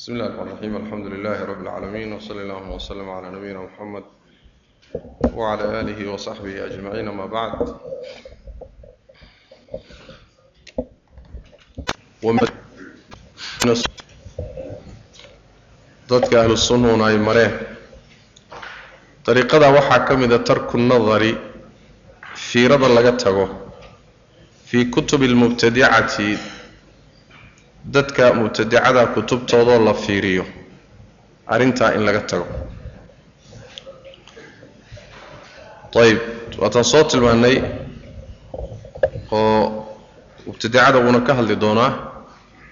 بسم الله الرحمن الرحيم الحمد لله رب العالمين وصلى الله وسلم على نبينا محمد وعلى آله وصحبه أجمعين ما بعد dadka ahlu sunnuna ay mareen dariiqada waxaa ka mida tarku nadari fiirada laga tago fii kutubi almubtadicati dadka mubtadicada kutubtoodoo la fiiriyo. Arrintaa in laga tago. Ayib waataan soo tilmaannay oo mubtadicada wuuna ka hadli doonaa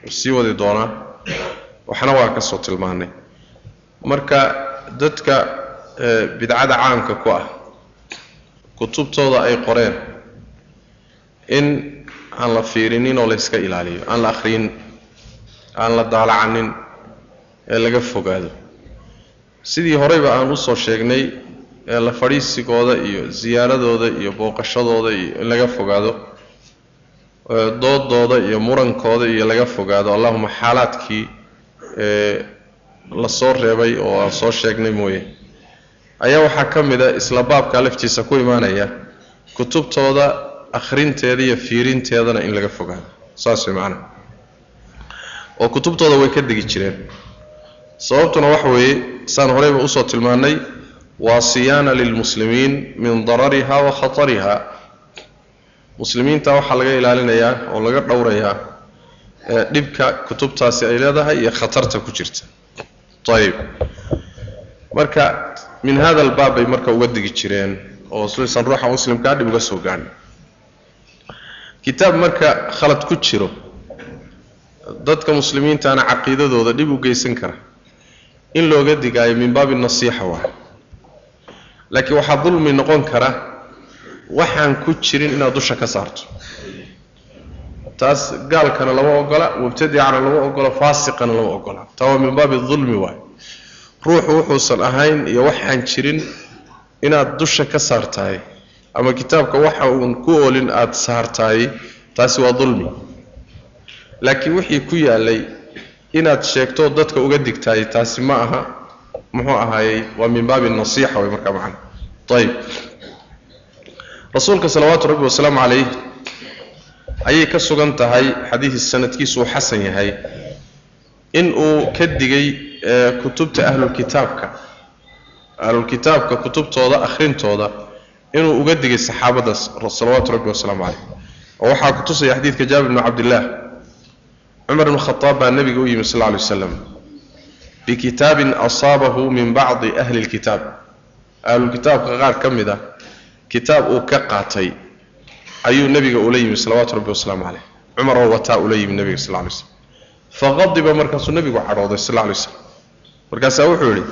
wuu sii wadi doonaa waxna waa ka soo tilmaannay. Marka dadka bidcada caamka ku ah kutubtooda ay qoreen in aan la fiirinin oo la ilaaliyo aan la akhriyin aan la daalacanin ee laga fogaado. Sidii horeyba aan u soo sheegnay ee la fadhiisigooda iyo ziyaaradooda iyo booqashadooda iyo in laga fogaado doodooda iyo murankooda iyo laga fogaado allahuma xaalaadkii ee la reebay oo aan soo sheegnay mooye. Ayaa waxaa ka mid a isla baabka laftiisa ku imaanaya kutubtooda akhrinteeda iyo fiirinteedana in laga fogaado. Saas way macanaha oo kutubtooda way ka degi jireen. Sababtuna waxa weeye saan horeyba u soo tilmaannay waa siyaana lilmuslimiin min darariha wa khatariha. Muslimiinta waxaa laga ilaalinayaa oo laga dhowrayaa dhibka kutubtaasi ay leedahay iyo khatarta ku jirta. Ayib marka min hada albaab bay marka uga degi jireen oo sisan ruuxa muslimkaa dhib uga soo gaadhin kitaab marka khalad ku jiro dadka muslimiintaana caqiidadooda dhib u geysan kara. In looga digaayo min baabi nasiixa waa. Laakiin waxaa dulmi noqon kara waxaan ku jirin inaad dusha ka saarto. Taas gaalkana lama ogola mubtadicana lama ogola faasiqana lama ogola. Taa waa min baabi dulmi waay ruuxu wuxuusan ahayn iyo waxaan jirin inaad dusha ka saartahay ama kitaabka waxa uun ku oolin aada saartahay taasi waa dulmi laakiin wixii ku yaalay inaad sheegto dadka uga digtahay taasi ma aha muxuu ahaayey waa min baabi nasiixa way markaa macana ayib rasuulka salawaatu rabbi wasalaamu calayh ayay ka sugan tahay xadiis sanadkiisu uu xasan yahay in uu ka digay kutubta ahlulkitaabka ahlulkitaabka kutubtooda akhrintooda inuu uga digay saxaabadda salawaatu rabbi wasalaamu calayh. Oo waxaa ku tusaya xadiidka jaabir bnu cabdillaah cumar ibn khadaab baa nebiga u yimi sal lay waslam bikitaabin asaabahu min bacdi ahli lkitaab ahlulkitaabka qaar ka mid a kitaab uu ka qaatay ayuu nebiga ula yimi salawaatu rabbi wasalaamu caleyh cumaroo wataa ula yimi nebiga sal lay slam faqadiba markaasuu nebigu cadhooday sal lay slam markaasaa wuxuu yidhi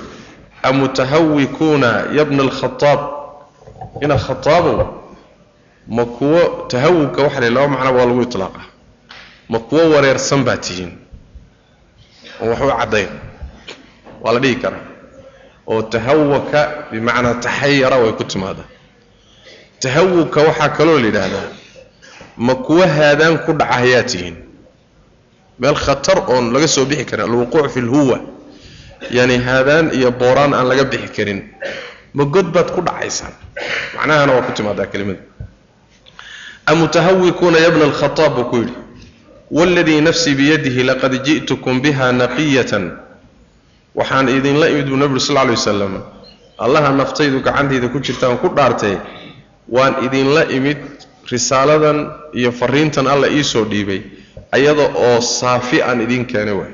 amutahawikuuna yabna alkhadaab ina khataabow ma kuwo tahawugka waxa la laba macnaba waa lagu itlaaqa ma kuwo wareersan baa tihiin. Oo waxu caddayn waa la dhihi karaa. Oo tahawaka bimacnaa taxayara way ku timaadaa tahawugka waxaa kaloo la yidhaahdaa ma kuwo haadaan ku dhaca hayaa tihiin. Meel khatar oon laga soo bixi karin alwuquuc fi lhuwa yani haadaan iyo booraan aan laga bixi karin ma god baad ku dhacaysaan. Macnahana waa ku timaadaa kelimada. Amutahawikuuna yabna alkhataab buu ku yidhi waladii nafsii biyadihi laqad ji'tukum biha naqiyatan waxaan idinla imid buu nebigu sal lay wasalam allaha naftaydu gacantayda ku jirtaan ku dhaartay waan idinla imid risaaladan iyo fariintan alla iisoo dhiibay. ayada oo saafi aan idin keenay waay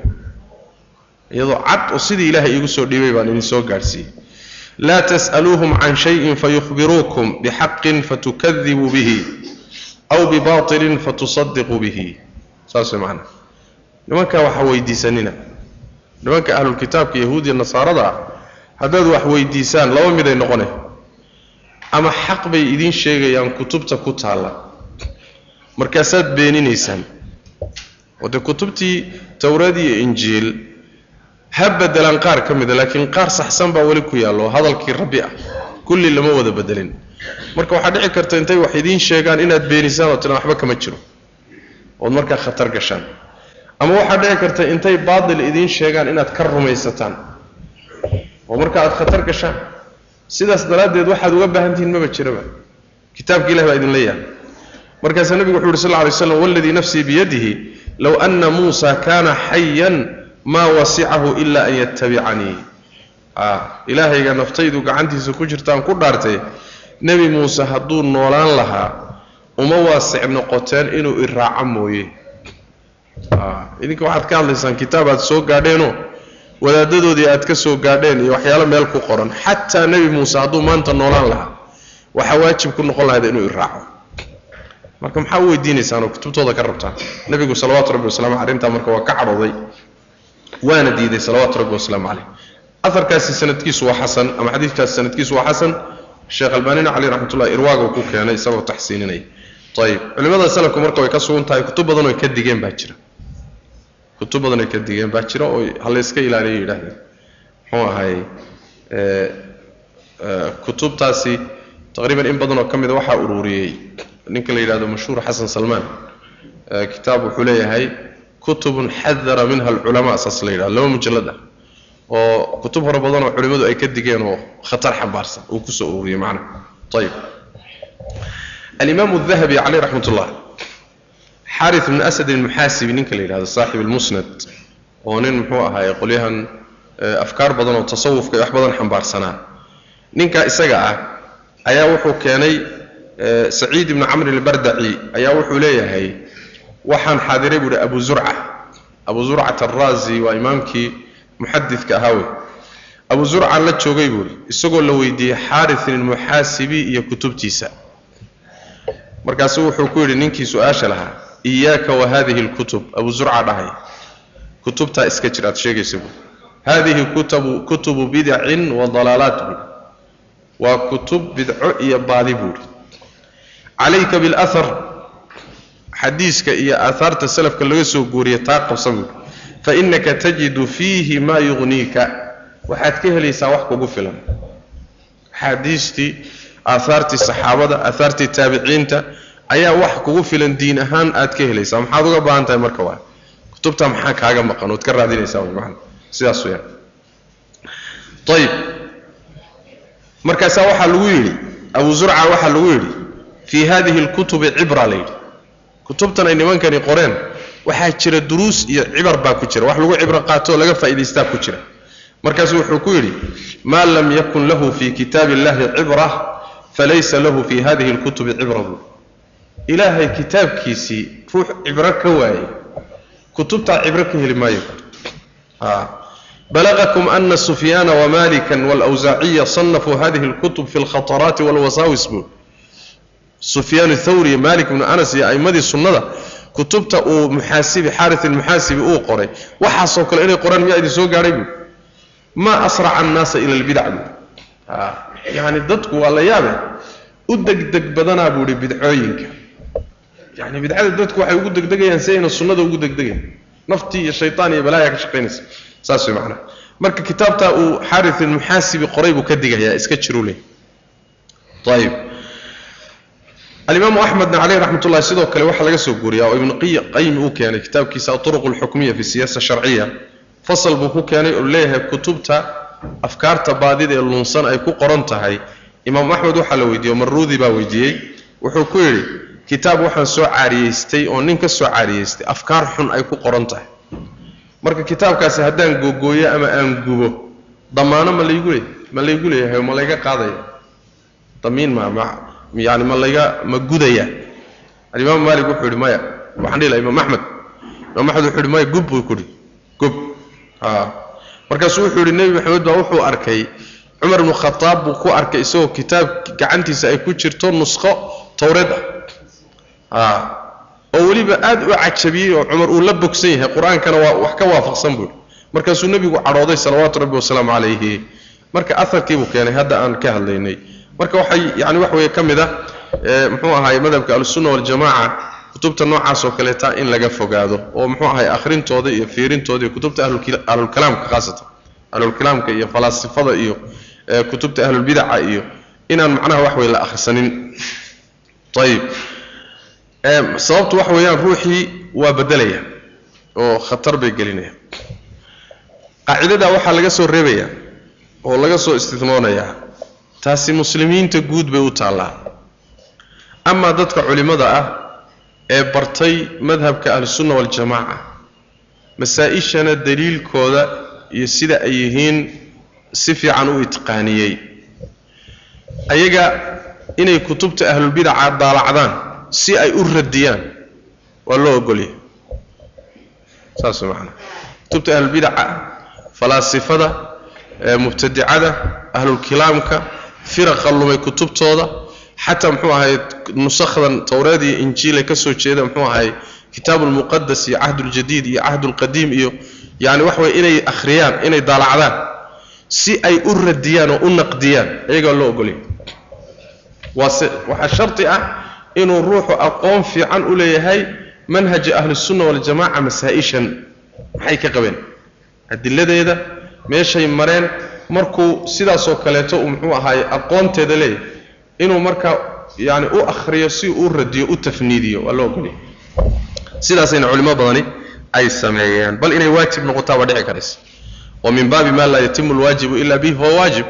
iyadoo cad oo sidii ilaahay iigu soo dhiibay baan idin soo gaadhsiiyey laa tas'aluuhum can shayin fayukhbiruukum bixaqin fatukadibuu bihi aw bibatilin fatusadiquu bihi saas way macnaa nimankaa waxa weydiisanina. Nimanka ahlulkitaabka yahuudiya nasaarada ah haddaad wax weydiisaan laba miday noqone. Ama xaq bay idiin sheegayaan kutubta ku taalla. Markaasaad beeninaysaan. Dee kutubtii towraad iyo injiil ha bedelaan qaar ka mida laakiin qaar saxsan baa weli ku yaallo hadalkii rabbi ah. Kulli lama wada bedelin marka waxaa dhici karta intay wax idiin sheegaan inaad beenisaan oo tilaan waxba kama jiro ood markaa khatar gashaan. Ama waxaa dhici karta intay baatil idiin sheegaan inaad ka rumaysataan. Oo marka aad khatar gashaan. Sidaas daraaddeed waxaad uga baahan tihiin maba jiraba. Kitaabka ilah baa idinla yaalla markaasaa nebigu wuxu uhi sal lay slam waladii nafsii biyadihi low ana muusa kaana xayan maa wasicahu ila an yatabicanii ilaahayga naftaydu gacantiisa ku jirtaan ku dhaartay. Nebi muuse hadduu noolaan lahaa uma waasic noqoteen inuu iraaco mooye. Idinka waxaad ka hadlaysaan kitaab aad soo gaadheenoo wadaadadoodii aad ka soo gaadheen iyo waxyaalo meel ku qoran xataa nebi muuse hadduu maanta noolaan lahaa waxaa waajib ku noqon lahayda inuu iraaco marka maxaa u weydiinaysaan oo kutubtooda ka rabtaan nebigu salawaatu rabbi wasalaamu arrintaa marka waa ka cadhooday waana diiday salawaatu rabbi wasalaamu caleyh aarkaasi sanadkiisu waa xasan ama xadiidkaasi sanadkiisu waa xasan. Sheekh albaanina caleyh raxmatullah irwaaga ku keenay isagoo taxsiininaya ayib culimada salafku marka way ka sugan tahay kutub badan oo ka digeen baa jira. Kutub badan oo ka digeen baa jira oo halayska ilaaliyo yidhaahdeen muxuu ahay kutubtaasi taqriiban in badan oo ka mida waxaa ururiyey. Ninka la yidhahdo mashhuur xasan salmaan kitaab wuxuu leeyahay kutubun xadara minha alculamaa saas la yidhahdo laba mujallad ah. Oo kutub fara badan oo culimmadu ay ka digeen oo khatar xambaarsan uu ku soo ururiyey macnaha ayib alimaamu dahabi caleyh raxmat ullah xaari bn asad almuxaasibi ninka la yidhahdo saaxib almusnad oo nin muxuu ahaay qolyahan afkaar badan oo tasawufka wax badan xambaarsanaa ninka isaga ah ayaa wuxuu keenay saciid ibnu camr albardaci ayaa wuxuu leeyahay waxaan xaadiray buuhi abu zurca. Abu zurcat alraazi waa imaamkii muxadidka ahaa wey. Abu zurcan la joogay buuhi isagoo la weydiiyey markaasuu wuxuu ku yidhi ninkii su'aasha lahaa. Iyaaka wa hadihi lkutub abu zurca dhahay kutubtaa iska jir aad sheegaysa buui hadihi kutabu kutubu bidacin wa dalaalaat buui waa kutub bidco iyo baadi buuhi calayka bilahar xadiiska iyo aahaarta salafka laga soo guuriya taa qabsa buui fainaka tajidu fiihi maa yugniika waxaad ka helaysaa wax kugu filan. Axaadiistii aahaartii saxaabada aahaartii taabiciinta ayaa wax kugu filan diin ahaan aad ka helaysaa. Maxaad uga baahan tahay marka waa? Kutubta maxaa kaaga maqan? Ood ka raadinaysaa maana sidaas weyaan ayib markaasaa waxaa lagu yidhi abu zurca waxaa lagu yidhi fii hadihi lkutubi cibra la yidhi. Kutubtan ay nimankani qoreen waxaa jira duruus iyo cibar baa ku jira. Wax lagu cibro qaatoo laga faa'idaystaa ku jira. Markaasuu wuxuu ku yidhi maa lam yakun lahu fii kitaabi illahi cibra falaysa lahu fii hadihi lkutubi cibradu ilaahay kitaabkiisii ruux cibro ka waayay kutubtaa cibro ka heli maayo balagakum ana sufyaana wamaalika wlwsaaciya sanafuu hadihi lkutub fi lkhataraati walwasaawis buul sufyaan thawriy maalik bnu anas iyo aimmadii sunnada kutubta uu muxaasibi xaari ilmuxaasibi uu qoray waxaasoo kale inay qoraan miyaa idin soo gaadhay buul maa asraca annaasa ila lbidac buul yani dadku waa la yaabe. U degdeg badanaa buu ihi bidcooyinka. Yani bidcada dadku waxay ugu degdegayaan si ayna sunnada ugu degdegayn naftii iyo shaytaan iyo balaaya ka shaqaynaysa. Saas way macnaha marka kitaabtaa uu xaari almuxaasibi qoray buu ka digayaa iska jiruu leh. Ayib alimaamu axmedna caleyh raxmat ullahi sidoo kale waxaa laga soo guuriyaa oo ibnu qayim uu keenay kitaabkiisa aطuruq alxukmiya fi siyaasa sharciya. Fasal buu ku keenay oo leeyahay kutubta afkaarta baadida ee lunsan ay ku qoran tahay imaam axmed waxaa la weydiiyey maruudi baa weydiiyey wuxuu ku yidhi kitaab waxaan soo caariyeystay oo nin ka soo caariyeystay afkaar xun ay ku qoran tahay. Marka kitaabkaasi haddaan googooyo ama aan gubo damaano ma laygu leey ma laygu leeyahay ma layga qaadaya? Damiin ma ma yani ma layga ma gudaya? Alimaam maalik wuxuu yidhi maya waxaan dhihi laha imaam axmed. Imaam axmed wuxuu yidhi maya gub buu ku yidhi. Gub a markaasuu wuxuu yidhi nebi maxamed baa wuxuu arkay cumar ibnu khataab buu ku arkay isagoo kitaab gacantiisa ay ku jirto nusqo towreed ah. Oo weliba aad u cajabiyey oo cumar uu la bogsan yahay qur'aankana waa wax ka waafaqsan buuhi markaasuu nebigu cadhooday salawaatu rabbi wasalaamu calayhi. Marka aharkiibuu keenay hadda aan ka hadlaynay. Marka waxay yani wax weeye ka mid a muxuu ahaay madhabka ahlusunna waljamaaca kutubta noocaas oo kaleeta in laga fogaado oo muxuu ahay akhrintooda iyo fiirintooda iyo kutubta ahlulkalaamka khaasatan ahlulkalaamka iyo falaasifada iyo kutubta ahlulbidaca iyo inaan macnaha wax wey la akhrisanin. Ayib sababtu waxa weeyaan ruuxii waa bedelaya oo khatar bay gelinayaan qaacidadaa waxaa laga soo reebayaa oo laga soo istidmoonayaa taasi muslimiinta guud bay u taallaa. Amaa dadka culimmada ah ee bartay madhabka ahlusunna waljamaaca. Masaa-ishana daliilkooda iyo sida ay yihiin si fiican u itqaaniyey. Ayaga inay kutubta ahlulbidaca daalacdaan si ay u radiyaan waa loo ogolyahy saas way macnaa. Kutubta ahlulbidaca falaasifada mubtadicada ahlulkilaamka firaqa lumay kutubtooda xataa muxuu ahay nusakhdan towreed iyo injiil ay ka soo jeeda muxuu ahay kitaabu lmuqadas iyo cahduljadiid iyo cahdulqadiim iyo yani waxa weye inay akhriyaan inay daalacdaan si ay u radiyaan oo u naqdiyaan iyagaa loo ogolyahy waase waxaa shardi ah inuu ruuxu aqoon fiican u leeyahay manhaja ahlusunna waljamaca masaa-ishan maxay ka qabeen adiladeeda meeshay mareen markuu sidaasoo kaleeto uu muxuu ahaay aqoonteeda leeyahay inuu marka yani u akhriyo si uu radiyo u tafniidiyo waa loo ogolyahy sidaasayna culimo badani ay sameeyeen. Bal inay waajib noqotaaba dhici karaysa. Wa min baabi maa laa yatimu alwaajibu ila bihi fahuwa waajib.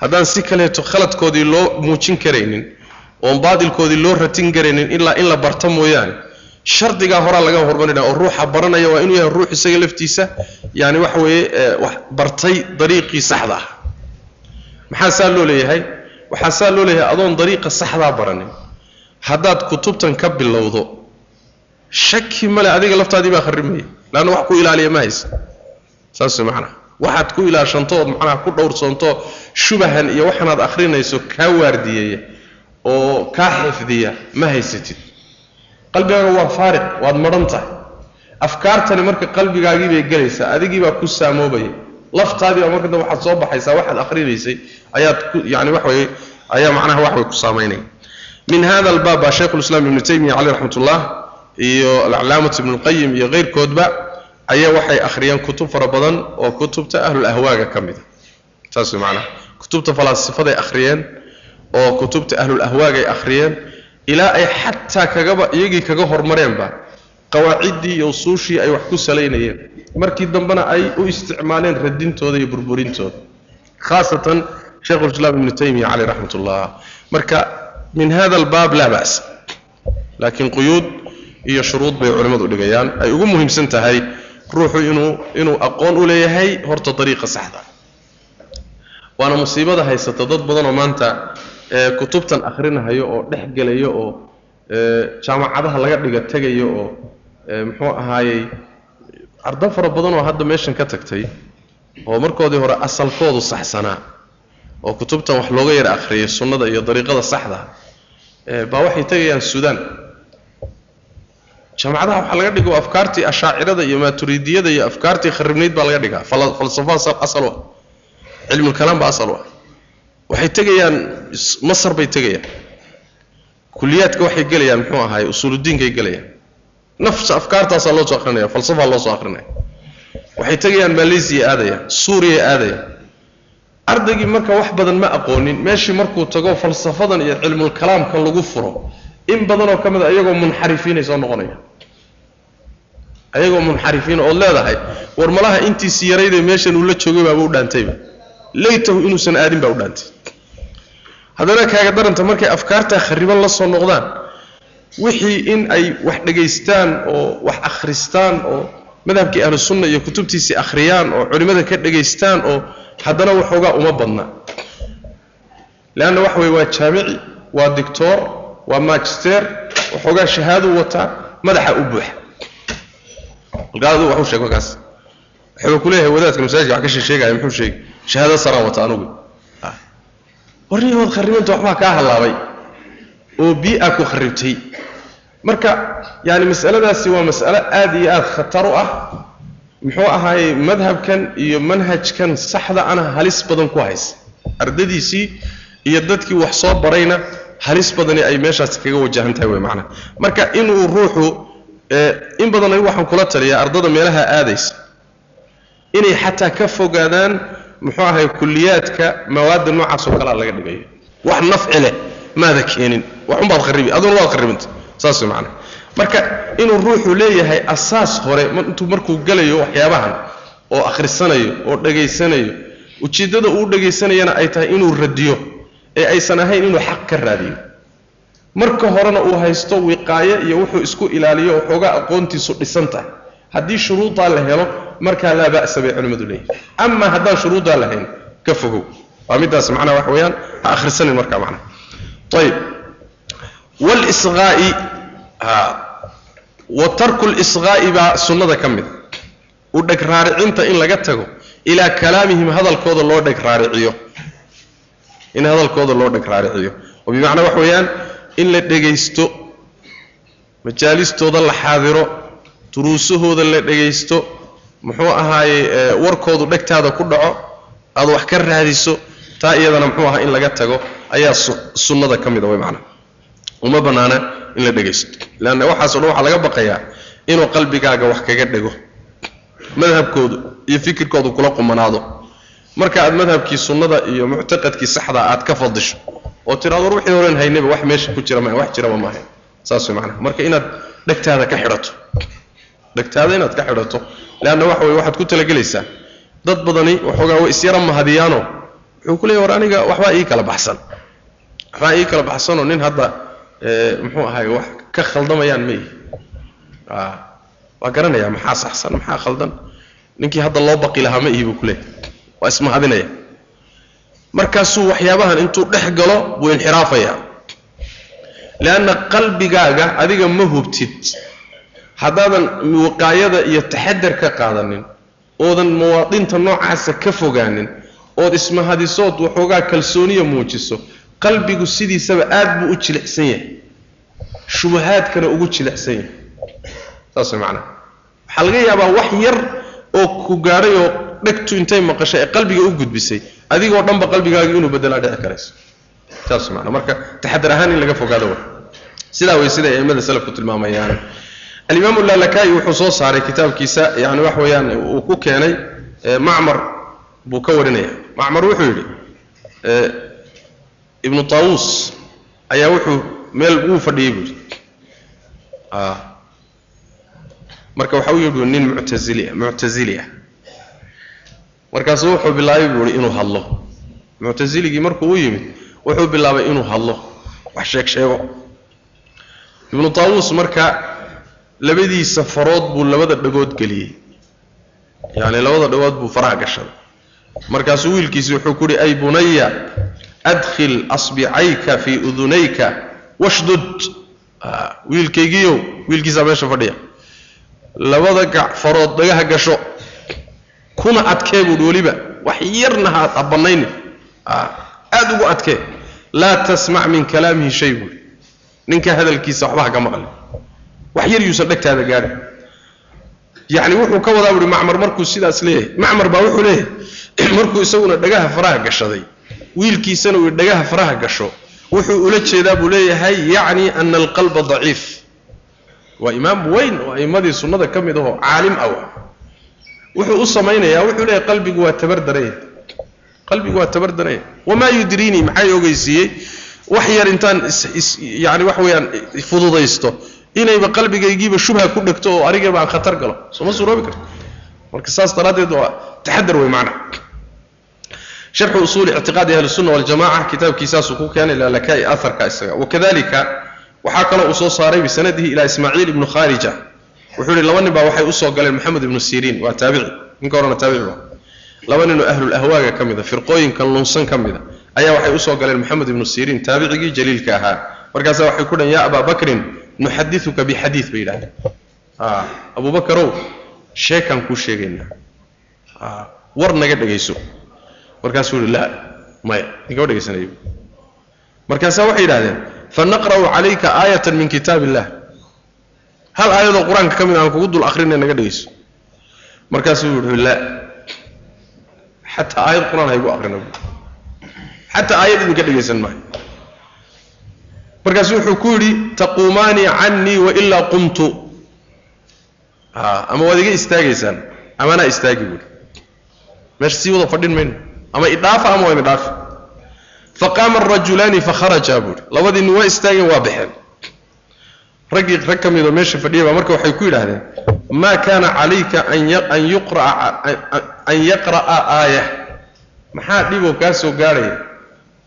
Haddaan si kaleeto khaladkoodii loo muujin karaynin oon baadilkoodii loo ratin karaynin ilaa in la barto mooyaane shardigaa horaa laga hormarinaya oo ruuxa baranaya waa inuu yahay ruux isaga laftiisa yani waxa weeye wax bartay dariiqii saxda ah. Maxaa saa loo leeyahay waxaa saa loo leeyahay adoon dariiqa saxdaa baranin. Haddaad kutubtan ka bilowdo shaki male adiga laftaadii baa kharrimaya leanna wax ku ilaaliya ma haysa. Saas way macanaha waxaad ku ilaashantood macnaha ku dhowrsoontoo shubahan iyo waxanaad akhrinayso kaa waardiyeeya oo kaa xifdiya ma haysatid. Qalbigaaga waa faariq waad madhan tahay. Afkaartani marka qalbigaagii bay gelaysaa adigii baa ku saamoobaya laftaadii baa marka dambe waxaad soo baxaysaa waxaad akhrinaysay ayaad yani wax weye ayaa macnaha wax way ku saamaynaya min hada albaab baa shaykhulislaam ibnu taymiya caleyh raxmat iyo alcalaamat ibnu lqayim iyo keyrkoodba ayaa waxay akhriyeen kutub fara badan oo kutubta ahlul ahwaaga ka mida saas way macnaha. Kutubta falaasifaday akhriyeen oo kutubta ahlul ahwaagay akhriyeen ilaa ay xataa kagaba iyagii kaga hormareenba qawaaciddii iyo usuushii ay wax ku salaynayeen. Markii dambena ay u isticmaaleen radintooda iyo burburintooda. Khaasatan shaykhulislaam ibnu taymiya caleyh raxmat ullah marka min hada albaab laa ba'sa laakiin quyuud iyo shuruud bay culimmadu dhigayaan. Ay ugu muhiimsan tahay ruuxu inuu inuu aqoon u leeyahay horta dariiqa saxda. Waana musiibada haysata dad badan oo maanta kutubtan akhrinahayo oo dhex gelayo oo jaamacadaha laga dhiga tegayo oo muxuu ahaayey ardo fara badan oo hadda meeshan ka tagtay oo markoodii hore asalkoodu saxsanaa oo kutubtan wax looga yara akhriyay sunnada iyo dariiqada saxda baa waxay tegayaan suudaan. Jaamacadaha waxaa laga dhigo afkaartii ashaacirada iyo maaturidiyada iyo afkaartii kharibnayd baa laga dhigaa falsafo asal ah cilmulkalaam baa asal ah waxay tegayaan masar bay tegayaan. Kuliyaadka waxay gelayaan muxuu ahaay usuuludiinkay gelayaan nafsa afkaartaasaa loo soo akrinaya falsafaa loo soo akrinaya waxay tegayaan malaysiya aadayaan suuriya aadayaan ardaygii marka wax badan ma aqoonin meeshii markuu tago falsafadan iyo cilmulkalaamkan lagu furo in badanoo ka mid a iyagoo munxarifiinay soo noqonaya. Ayagoo munxarifiina ood leedahay war malaha intiisi yaraydee meeshan uu la joogay baaba u dhaantayba laytahu inuusan aadin baa u dhaantay. Haddana kaaga daranta markay afkaartaa khariban la soo noqdaan wixii in ay wax dhegaystaan oo wax akhristaan oo madhabkii ahlu sunna iyo kutubtiisii akhriyaan oo culimmada ka dhegaystaan oo haddana waxoogaa uma badna. Leanna waxa weye waa jaamici waa dictor waa magister waxoogaa shahaaduu wataa madaxa u buuxa. Alkaadu waxu sheeg markaas. Wuxuu ku leeyahay wadaadka masaajidka wax ka sheesheegaya muxuu sheegi shahaado saraan wata anugu. Warnihood kharibanta waxbaa kaa hallaabay oo bii-a ku kharibtay. Marka yaani masaladaasi waa mas'alo aad iyo aad khatar u ah. Muxuu ahaayey madhabkan iyo manhajkan saxda ana halis badan ku haysa ardadiisii iyo dadkii wax soo barayna halis badani ay meeshaas kaga wajahan tahay wey macnaha marka inuu ruuxu in badan anigu waxaan kula taliyaa ardada meelaha aadaysa inay xataa ka fogaadaan muxuu ahay kuliyaadka mawaadda noocaas oo kalea laga dhigayo. Wax nafci leh maada keenin. Waxunbaad kharibi aduna waad kharibanta saas macnaha marka inuu ruuxu leeyahay asaas hore intuu markuu gelayo waxyaabahan oo akhrisanayo oo dhegaysanayo ujeeddada uu dhegaysanayana ay tahay inuu radiyo ee aysan ahayn inuu xaq ka raadiyo. Marka horena uu haysto wiqaayo iyo wuxuu isku ilaaliyo oo aqoontiisu dhisan tahay. Haddii shuruudaa la helo markaa laa ba'sa bay culimmadu leeyihiin ama haddaan shuruudaa lahayn ka fogow. Waa middaas macnaha waxa weeyaan. Ha akhrisanin markaa macnaha ayib walisqaa'i wa tarku lisqaa'i baa sunnada ka mid u dheg raaricinta in laga tago ilaa kalaamihim hadalkooda loo dheg raariciyo in hadalkooda loo dheg raariciyo oo bimacnaa waxa weeyaan in la dhegaysto majaalistooda la xaadiro duruusahooda la dhegaysto muxuu ahaaye warkoodu dhegtaada ku dhaco aad wax ka raadiso taa iyadana muxuu ahaa in laga tago ayaa sunnada ka mida macnaa. Uma bannaana in la dhegaysto. Leanna waxaaso dhan waxaa laga baqayaa inuu qalbigaaga wax kaga dhego. Madhabkoodu iyo fikirkoodu kula qumanaado. Marka aad madhabkii sunnada iyo muctaqadkii saxda aad ka fadisho oo tiraado war wixii horen haynaba wax meesha ku jira wax jiraba maahayn saas way macnaha marka inaad dhegtaada ka xidhato. Dhegtaada inaad ka xidhato. Leanna waxa weye waxaad ku talagelaysaa. Dad badani waxoogaa way isyara mahadiyaano wuxuu ku leeyahy war aniga waxbaa ii kala baxsan waxbaa ii kala baxsanoo nin hadda muxuu ahaay wax ka khaldamayaan ma ihi waa garanayaa maxaa saxsan maxaa khaldan? Ninkii hadda loo baqi lahaa ma ihi buu ku leeyahy waa ismahadinaya markaasuu waxyaabahan intuu dhex galo buu inxiraafayaa leanna qalbigaaga adiga ma hubtid. Haddaadan wiqaayada iyo taxadar ka qaadanin oodan mawaadinta noocaasa ka fogaanin ood ismahadisood waxoogaa kalsooniya muujiso qalbigu sidiisaba aad buu u jilicsan yahay. Shubahaadkana ugu jilicsan yahay. Saas way macnaha waxaa laga yaabaa wax yar oo ku gaadhay oo dhegtu intay maqashay ee qalbiga u gudbisay. Adigoo dhanba qalbigaaga inuu bedelaa dhici karayso. Saas way macnaha marka taxadar ahaan in laga fogaado wa sidaa way siday a'immada salafku tilmaamayaan. Alimaam lalakayi wuxuu soo saaray kitaabkiisa yani wax weeyaan uu ku keenay macmar buu ka warinaya. Macmar wuxuu yidhi ibnu taawuus ayaa wuxuu meel wuu fadhiyey buu yidhi. Marka waxa u yidhi nin muctazili muctazili ah. Markaasuu wuxuu bilaabay buu ihi inuu hadlo. Muctaziligii markuu u yimid wuxuu bilaabay inuu hadlo. Wax sheeg sheego. Ibnu taawuus marka labadiisa farood buu labada dhagood geliyey. Yacni labada dhagood buu faraha gashaday markaasuu wiilkiisi wuxuu ku uhi ay bunaya adkhil asbicayka fii udunayka washdud. Wiilkaygiiow wiilkiisaa meesha fadhiya. Labada gac farood dhagaha gasho kuna adkee buuhi weliba. Wax yarna ha bannaynin aad ugu adkee. Laa tasmac min kalaamihi shay buuhi ninka hadalkiisa waxba ka maqlin wax yar yuusan dhegtaada gaadhin yacni wuxuu ka wadaa buuhi macmar markuu sidaas leeyahay. Macmar baa wuxuu leeyahay markuu isaguna dhagaha faraha gashaday wiilkiisana uu dhagaha faraha gasho. Wuxuu ula jeedaa buu leeyahay yacni ana alqalba daciif. Waa imaam weyn oo a'immadii sunnada ka mid ahoo caalim ah wuxuu u samaynayaa wuxuu leeyahay qalbigu waa tabardaraya qalbigu waa tabardaraya wamaa yudriinii maxay ogeysiiyey wax yar intaan yani wax weeyaan fududaysto. Inayba qalbigaygiiba shubha ku dhegto oo arigaba aan khatar galo. Sooma suuroobi karto? Marka saas daraaddeed waa taxadar wey macna sharxu usuuli ictiqaadi ahli sunna waljamaca kitaabkiisaasuu ku keenay lalakaai aharka isaga. Wakadalika waxaa kaloo uu soo saaray bisanadihi ilaa ismaaciil ibnu kharija wuxuu ihi laba nin baa waxay u soo galeen moxamed ibnu siriin waa taabici. Ninka horena taabici ba laba ninoo ahlulahwaaga ka mida firqooyinkan lunsan ka mida ayaa waxay u soo galeen moxamed ibnu siriin taabicigii jaliilka ahaa. Markaasaa waxay ku dhahen ya abaa bakrin nuxadiuka bixadii bay yidhahdeen abubakarow sheekaan markaasuu yihi laa maya inkama dhegaysanayo markaasaa waxay yidhahdeen fanaqra'u calayka aayatan min kitaab illah hal aayadoo qur'aanka ka mid aan kugu dul akrinay naga dhegayso. Markaasuu yihi laa xataa aayad qur'aan haygu akrina xataa aayad idinka dhegaysan maayo. Markaasu wuxuu ku yidhi taquumaanii cannii wailaa qumtu. Ama waad iga istaagaysaan ama anaa istaagi buuhi meesha sii wada fadhin mayno ama idhaafa ama waa idhaafi faqaama arajulaani fakharaja buuhi labadii nin waa istaageen waa baxeen raggii rag ka midoo meesha fadhiya baa marka waxay ku yidhaahdeen maa kaana calayka an yuqraa an yaqra'a aaya maxaa dhiboo kaa soo gaadhaya?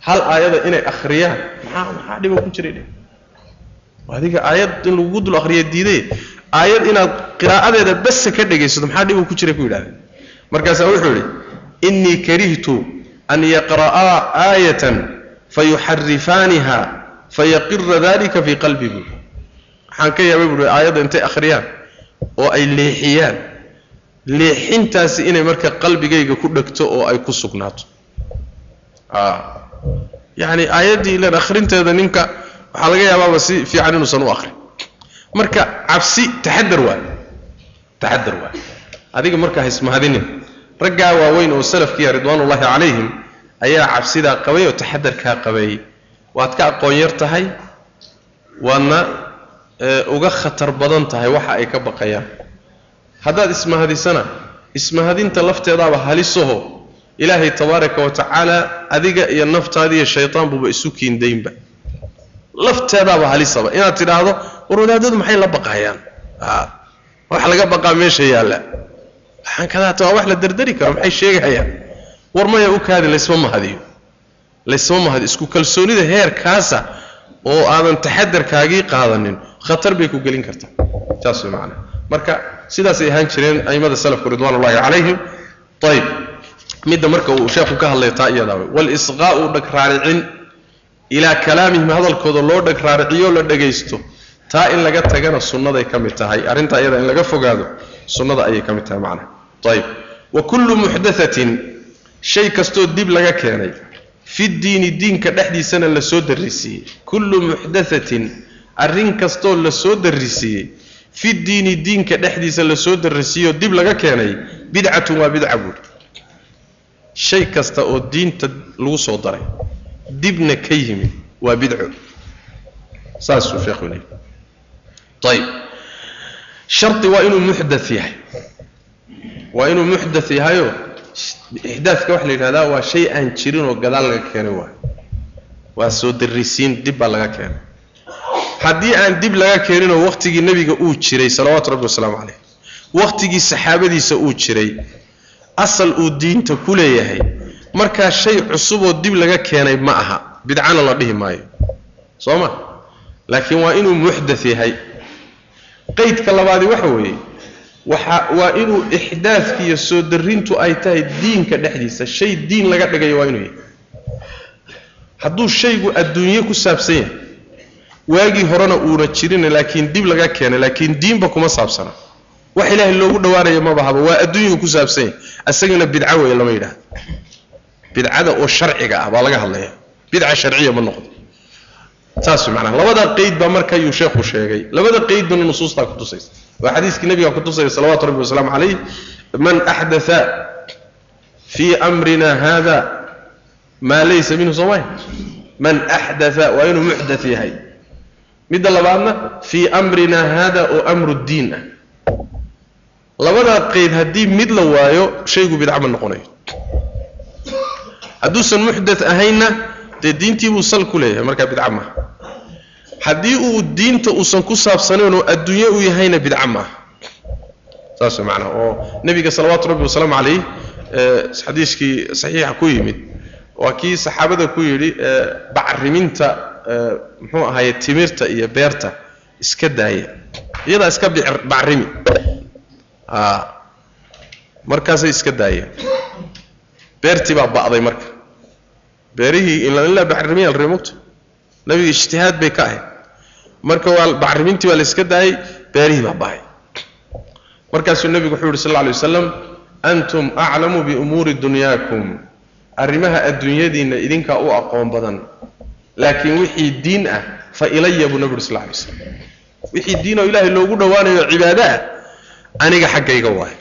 Hal aayada inay akhriyaan? Maxaa maxaa dhiboo ku jiray dhe adiga aayad in lagugu dul akhriya diiday aayad inaad qiraa'adeeda basa ka dhegaysato maxaa dhiboo ku jiray ku yidhahdeen markaasaa wuxuu yidhi innii karihtu an yaqra'aa aayatan fayuxarifaaniha fayaqira dalika fii qalbi buui waxaan ka yaabay buui aayadda intay akhriyaan oo ay leexiyaan. Leexintaasi inay marka qalbigayga ku dhegto oo ay ku sugnaato. Yacni aayaddii ilan akhrinteeda ninka waxaa laga yaabaaba si fiican inuusan u akhrin. Marka cabsi taxadar waay. Taxadar waay. Adiga marka haismahadinin raggaa waaweyn oo salafkiiya ridwaanullaahi calayhim ayaa cabsidaa qabay oo taxadarkaa qabay. Waad ka aqoon yar tahay waadna uga khatar badan tahay waxa ay ka baqayaan. Haddaad ismahadisana ismahadinta lafteedaaba halisaho ilaahay tabaaraka wa tacaala adiga iyo naftaada iyo shaytaan buuba isu kiindaynba. Lafteedaaba halisaba. Inaad tidhaahdo war wadaadadu maxay la baqayaan? Wax laga baqaa meesha yaalla waxaan kadaata waa wax la dardari karo maxay sheegayaan? War maya u kaadi laysma mahadiyo. Laysma mahadiyo isku kalsoonida heerkaasa oo aadan taxadarkaagii qaadanin khatar bay ku gelin kartaa taas way macnaa. Marka sidaasay ahaan jireen a'immada salafku ridwaanullahi calayhim. Ayib midda marka uu sheekhu ka hadlay taa iyadaa wey walisqaa'u dhagraaricin. Ilaa kalaamihim hadalkooda loo dhagraariciyo la dhagaysto. Taa in laga tagana sunnaday ka mid tahay. Arrintaa iyada in laga fogaado sunnada ayay ka mid tahay macnaha. Ayib wa kullu muxdathatin shay kastoo dib laga keenay fi diini diinka dhexdiisana la soo darrisiiyey. Kullu muxdathatin arrin kastoo la soo darrisiiyey fi diini diinka dhexdiisa la soo darrisiiyoo dib laga keenay bidcatun waa bidca buuri shay kasta oo diinta lagu soo daray dibna ka yimid waa bidco. Saasuu sheekhu leeyahy ayib shardi waa inuu muxdath yahay. Waa inuu muxdath yahayoo ixdaadka waxa la yidhahdaa waa shay aan jirin oo gadaal laga keenay waay waa soo darrisiin dib baa laga keenay. Haddii aan dib laga keeninoo wakhtigii nebiga uu jiray salawaatu rabbi wasalaamu caleyh wakhtigii saxaabadiisa uu jiray asal uu diinta ku leeyahay markaa shay cusuboo dib laga keenay ma aha. Bidcana la dhihi maayo. Soo ma? Laakiin waa inuu muxdath yahay qeydka labaadi waxa weeye waa inuu ixdaadka iyo soo darrintu ay tahay diinka dhexdiisa. Shay diin laga dhigayo waa inuu yahay. Hadduu shaygu adduunye ku saabsan yahay waagii horena uuna jirin laakiin dib laga keenay laakiin diinba kuma saabsana. Wax ilaahay loogu dhawaanayo mabahaba waa adduunyuu ku saabsan yahay. Isagana bidco weeye lama yidhaahdo. Bidcada oo sharciga ah baa laga hadlaya bidca sharciya ma noqdo saas macnaha. Labada qeyd baa marka ayuu sheekhu sheegay. Labada qeydbana nusuustaa ku tusaysa waa xadiiskii nabiga ku tusaya salawatu rabbi wasalaamu calayh man axdatha fii amrina hada maa laysa minhu soomaya man axdatha waa inuu muxdath yahay. Midda labaadna fii amrina hada oo amru diin ah. Labadaa qeyd haddii mid la waayo shaygu bidca ma noqonayo. Hadduusan muxdath ahaynna dee diintii buu sal ku leeyahay markaa bidca maaha haddii uu diinta uusan ku saabsanayn oo adduunye u yahayna bidca maaha saas way macnaha oo nebiga salawaatu rabbi wasalaamu calayh xadiiskii saxiixa ku yimid waa kii saxaabada ku yidhi bacriminta muxuu ahaye timirta iyo beerta iska daaya iyadaa iska bacrimi. Markaasay iska daayeen beertii baa ba'day marka beerihii ilaa bacrimiya la remogto nabiga ijtihaad bay ka ahayd marka waa bacrimintii baa la iska daayey beerihii baa ba'ay markaasuu nebigu wuxuu yidhi sal alla alay wasalam antum aclamu biumuuri dunyaakum. Arrimaha adduunyadiinna idinkaa u aqoon badan. Laakiin wixii diin ah fa ilaya buu nebigu yuri sal alay slam wixii diin oo ilaahay loogu dhowaanayo cibaado ah aniga xaggayga waay.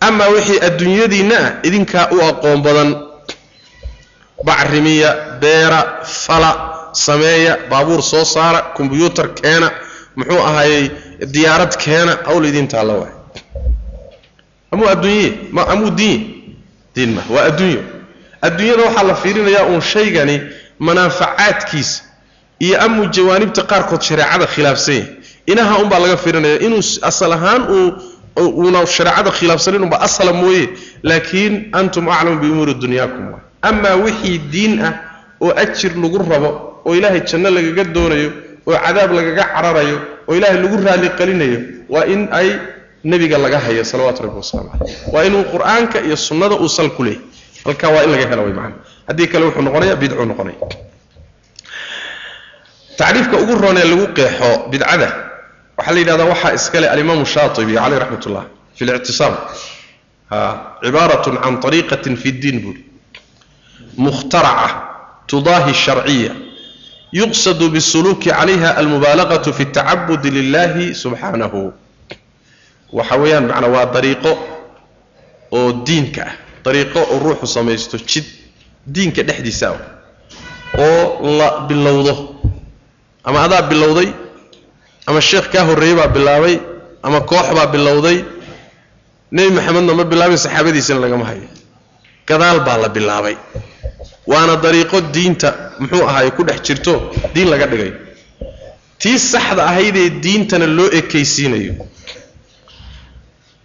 Amaa wixii adduunyadiinna ah idinkaa u aqoon badan bacrimiya beera fala sameeya baabuur soo saara kombyuutar keena muxuu ahaayey diyaarad keena hawl idin taalla waay amuu adduunye ma amuu diinye diin ma waa adduunyo. Adduunyada waxaa la fiirinayaa uun shaygani manaafacaadkiisa iyo amuu jawaanibta qaarkood shareecada khilaafsan inaha unbaa laga fiirinaya inuu asal ahaan uu uuna shareecada khilaafsanin unba asala mooye laakiin antum aclamu biumuuri dunyaakum amaa wixii diin ah oo ajir lagu rabo oo ilaahay janno lagaga doonayo oo cadaab lagaga cararayo oo ilaahay lagu raali qalinayo waa in ay nebiga laga hayo salawaatu rabbi wasalaamu caleyh waa inuu qur'aanka iyo sunnada uu sal ku leeyahy halkaa waa in laga helo way macana haddii kale wuxuu noqonaya bidcuu noqonaya tacriifka ugu roonee lagu qeexo bidcada waxaa la yidhahdaa waxaa iskale alimaamu shaatibi caleyh raxmat ullah fi lictisaam cibaaratun can ariiqatin fi ddiin buuri mukhtaraca tudaahi sharciya. Yuqsadu bisuluuki calayha almubaalaqatu fi اtacabudi lilahi subxaanahu. Waxa weeyaan macnaa waa dariiqo oo diinka ah. Dariiqo oo ruuxu samaysto jid diinka dhexdiisa ah oo la bilowdo. Ama adaa bilowday ama sheekh kaa horreeyey baa bilaabay ama koox baa bilowday. Nebi maxamedna ma bilaabin saxaabadiisana lagama hayo gadaal baa la bilaabay. Waana dariiqo diinta muxuu ahaay ku dhex jirto diin laga dhigay. Tii saxda ahaydee diintana loo ekaysiinayo.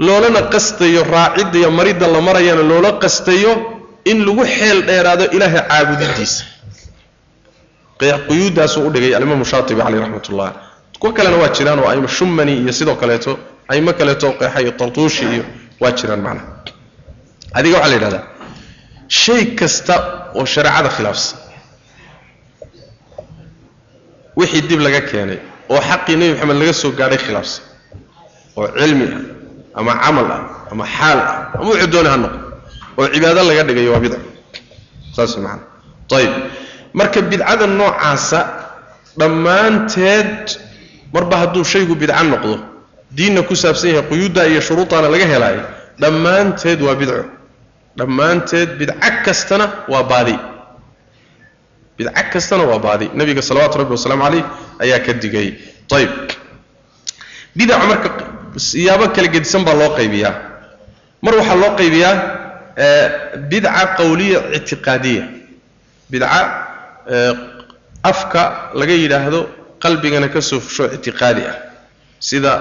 Loolana qastayo raacidda iyo maridda la marayana loola qastayo in lagu xeel dheeraado ilaahay caabudidiisa. Quyuuddaasuu u dhigay alimaamu shaatibi caleyh raxmat ullah kuwo kalena waa jiraan oo aima shumani iyo sidoo kaleeto aimo kaleeto qeexa iyo tartuushi iyo waa jiraan macnaha adiga waxaa la yidhahdaa shay kasta oo shareecada khilaafsan. Wixii dib laga keenay oo xaqii nebi maxamed laga soo gaadhay khilaafsan oo cilmi ah ama camal ah ama xaal ah ama wuxuu doona ha noqo oo cibaado laga dhigayo waa bidca. Saas macana ayib marka bidcada noocaasa dhammaanteed marba hadduu shaygu bidco noqdo diinna ku saabsan yahay quyuudda iyo shuruudaana laga helaayo dhammaanteed waa bidco dhammaanteed bidco kastana waa baadi. Bidco kastana waa baadi. Nabiga salawaatu rabbi wasalaamu caleyh ayaa ka digay. Ayib bidaca marka siyaabo kala gedisan baa loo qaybiyaa. Mar waxaa loo qaybiyaa bidca qawliya ictiqaadiya. Bidca afka laga yidhaahdo qalbigana ka soo fusho ictiqaadi ah. Sida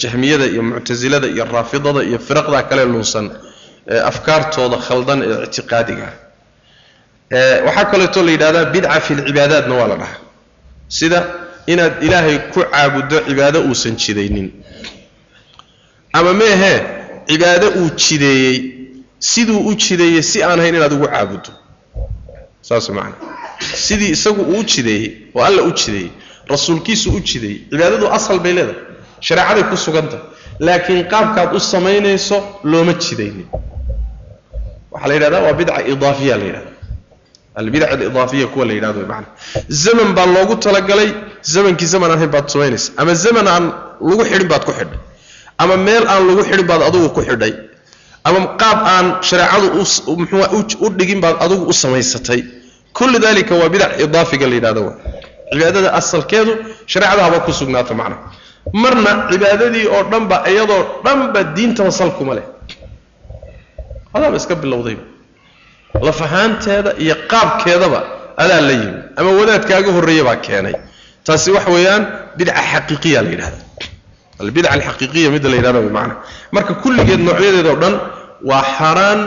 jahmiyada iyo muctasilada iyo raafidada iyo firaqda kale lunsan afkaartooda khaldan ee ictiqaadiga. Waxaa kaleeto la yidhahdaa bidca fi lcibaadaatna waa la dhahaa. Sida inaad ilaahay ku caabuddo cibaado uusan jidaynin. Ama meehee cibaado uu jideeyey siduu u jideeyey si aan hayn inaad ugu caabuddo saas macana sidii isagu uu jideeyey oo alla u jideeyey rasuulkiisu u jideeyey cibaadadu asal bay leedahay. Shareecaday ku suganta laakiin qaabkaad u samaynayso looma jidaynin. Waxaa la yidhahdaa waa bidca idaafiya la yidhahda albidac alidaafiya kuwa la yidhahdo macana zaman baa loogu talagalay zamankii zaman aan hayn baad samaynaysa. Ama zaman aan lagu xidhin baad ku xidhay. Ama meel aan lagu xidhin baad adugu ku xidhay. Ama qaab aan shareecadu u dhigin baad adugu u samaysatay. Kullu dalika waa bidac idaafiga la yidhahdo. Cibaadada asalkeedu shareecada ku sugnaata macna marna cibaadadii oo dhanba iyadoo dhanba diintaba sal kuma leh. Adaaba iska bilowdayba laf ahaanteeda iyo qaabkeedaba adaa la yimi. Ama wadaadkaaga horreeya baa keenay. Taasi waxa weeyaan bidca xaqiiqiya la yidhahda. Albidca alxaqiiqiya midda la yidhahdo macna marka kulligeed noocyadeedoo dhan waa xaaraan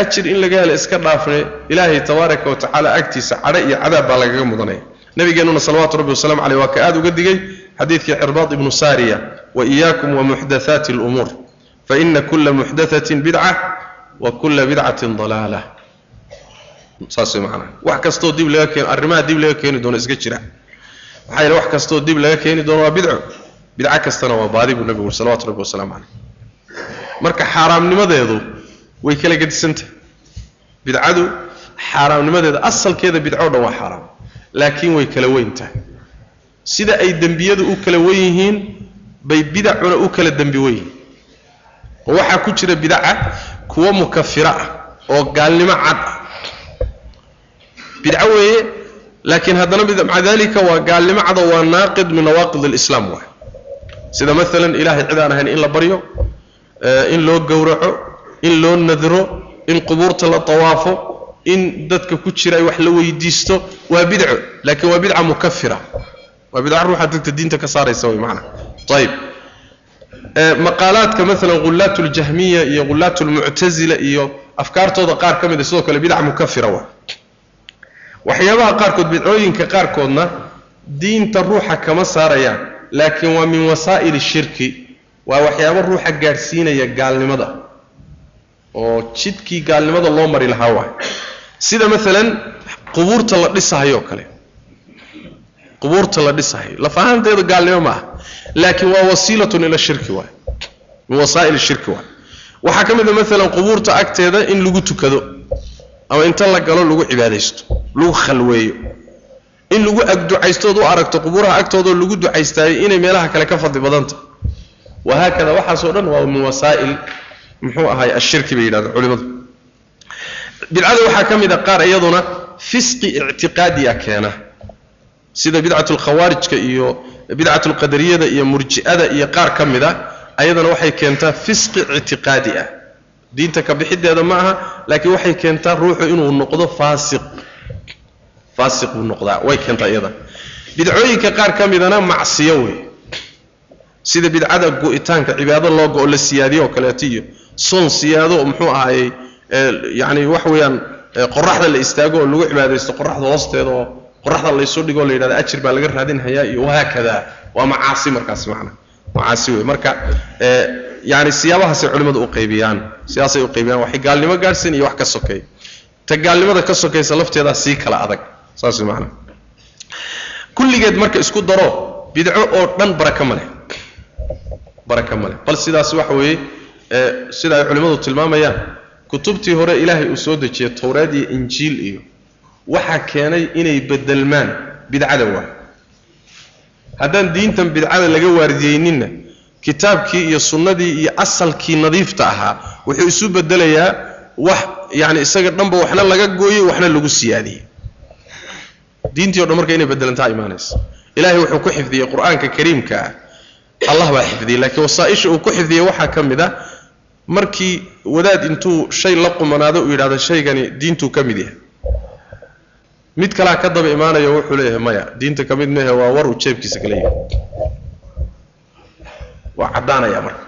ajir in laga helo iska dhaafne. Ilaahay tabaaraka wa tacaala agtiisa cadho iyo cadaab baa lagaga mudanaya. Nabigeennuna salawaatu rabbi wasalamu caleyh waa ka aad uga digay xadiidkii cirbaad ibnu saariya wa iyaakum wa muxdathaati alumuur fa ina kula muxdathatin bidca wa kula bidcatin dalaala. Saas way macanaha wax kastoo dib laga keeno arrimaha dib laga keeni doono iska jira. Maxaa yeele wax kastoo dib laga keeni doono waa bidco bidco kastana waa baadi buu nabigu uri salawatu rabbi wasalaamu caleyh marka xaaraamnimadeedu way kala gedisantahay. Bidcadu xaaraamnimadeeda asalkeeda bidco dhan waa xaaraam laakiin way kala weyn tahay sida ay dembiyadu u kala wen yihiin bay bidacuna u kala dembi wen yihiin oo waxaa ku jira bidaca kuwo mukafira ah oo gaalnimo cad ah. Bidco weeye laakiin haddana maca dalika waa gaalnimo cad oo waa naaqid min nawaaqid alislaam waay. Sida maalan ilaahay cid ahayn in la baryo in loo gowraco in loo nadro in qubuurta la tawaafo in dadka ku jira ay wax la weydiisto waa bidco laakiin waa bidca mukafira waa bidca ruuxa dadka diinta ka saaraysa way macna. Ayib maqaalaadka maalan ghullaat ljahmiya iyo ghullaat lmuctazila iyo afkaartooda qaar ka mid a sidoo kale bidca mukafira waa. Waxyaabaha qaarkood bidcooyinka qaarkoodna diinta ruuxa kama saarayaan laakiin waa min wasaa'ili shirki. Waa waxyaabo ruuxa gaadhsiinaya gaalnimada oo jidkii gaalnimada loo mari lahaa waay sida maalan qubuurta la dhisahayo kale qubuurta la dhisahayo lafahaanteeda gaalnimo ma ah laakiin waa wasiilatun ila shirki waay min wasaa'il shirki waay waxaa ka mid a maalan qubuurta agteeda in lagu tukado ama inta la galo lagu cibaadaysto lagu khalweeyo. In lagu agducaystood u aragto qubuuraha agtoodao lagu ducaystaayo inay meelaha kale ka fadli badanta. Wahaakada waxaasoo dhan waa min wasaa'il muxuu ahaay ashirki bay yidhahdeen culimadu. Bidcada waxaa ka mid a qaar iyaduna fisqi ictiqaadiya keena sida bidcat lkhawaarijka iyo bidcat lqadariyada iyo murji'ada iyo qaar ka mid a ayadana waxay keentaa fisqi ictiqaadi ah. Diinta ka bixideeda ma aha laakiin waxay keentaa ruuxu inuu noqdo faasiq. Faasiq buu noqdaa way keentaa iyada. Bidcooyinka qaar ka midana macsiyo wey. Sida bidcada go-itaanka cibaado loo go-o la siyaadiyo oo kaleeto iyo soon siyaado muxuu ahaayey yacni wax weeyaan qoraxda la istaago oo lagu cibaadaysto qoraxda hoosteeda oo qoraxda laysu dhigo la yidhahdo ajir baa laga raadinhayaa iyo wahaakada. Waa macaasi markaasi macna. Macaasi wey marka yani siyaabahaasay culimmadu u qaybiyaan. Sidaasay u qaybiyaan. Waxay gaalnimo gaadhsiin iyo wax ka sokeeya ta gaalnimada ka sokaysa lafteedaa sii kala adag. Saas macna. Kulligeed marka isku daro bidco oo dhan baraka ma leh. Baraka ma leh. Bal sidaas waxa weeye sida ay culimmadu tilmaamayaan. Kutubtii hore ilaahay uu soo dejiyey towraad iyo injiil iyo waxaa keenay inay bedelmaan bidcada waa haddaan diintan bidcada laga waardiyeyninna kitaabkii iyo sunnadii iyo asalkii nadiifta ahaa wuxuu isu bedelayaa wax yani isaga dhanba waxna laga gooyey waxna lagu siyaadiyey. Diintii o dhan marka inay bedelantaa imaanaysa. Ilaahay wuxuu ku xifdiyey qur'aanka kariimka. Ah allah baa xifdiyey laakiin wasaaisha uu ku xifdiyey waxaa ka mid ah markii wadaad intuu shay la qumanaado uu yidhahdo shaygani diintuu ka mid yahay mid kalaa ka daba imaanayo wuxuu leeyahay maya. Diinta ka mid mehe waa war uu jeebkiisa kala waa caddaanaya marka.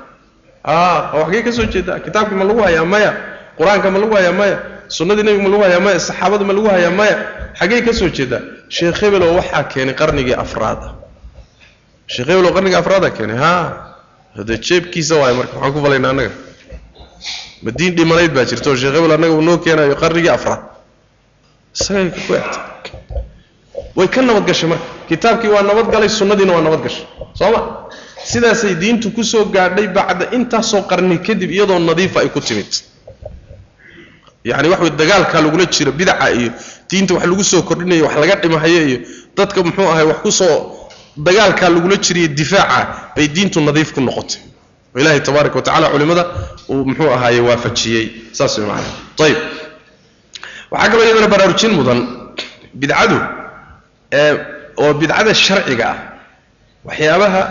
A waxgee ka soo jeedaa? Kitaabkii ma lagu hayaa maya? Qur'aanka ma lagu hayaa maya? Sunnadii nebiga ma lagu hayaa maya? Saxaabada ma lagu hayaa maya? Xaggee ka soo jeedaa? Sheekh hebeloo waxaa keenay qarnigii afraada sheekh hebeloo qarnigii afraada keenay ha hade jeebkiisa waay marka maxaan ku falaynaa annaga. Ma diin dhimanayd baa jirta oo sheekh hebel annaga uu noo keenayo qarnigii afraad isagay ku egtay way ka nabadgashay marka. Kitaabkii waa nabadgalay sunnadiina waa nabadgashay soo ma? Sidaasay diintu ku gaadhay bacda intaasoo qarni kadib iyadoo nadiifa ay ku timid. Yacni wax way dagaalkaa lagula jiro bidaca iyo diinta wax lagu soo kordhinayo wax laga dhimahayo iyo dadka muxuu ahay wax ku soo dagaalkaa lagula jiriyo difaaca bay diintu nadiif ku noqotay. Oo ilaahay tabaaraka wa culimmada uu muxuu ahaaye waafajiyey. Saas way macana ayib waxaa kaloo iyadana baraarujin mudan bidcadu oo bidcada sharciga ah. Waxyaabaha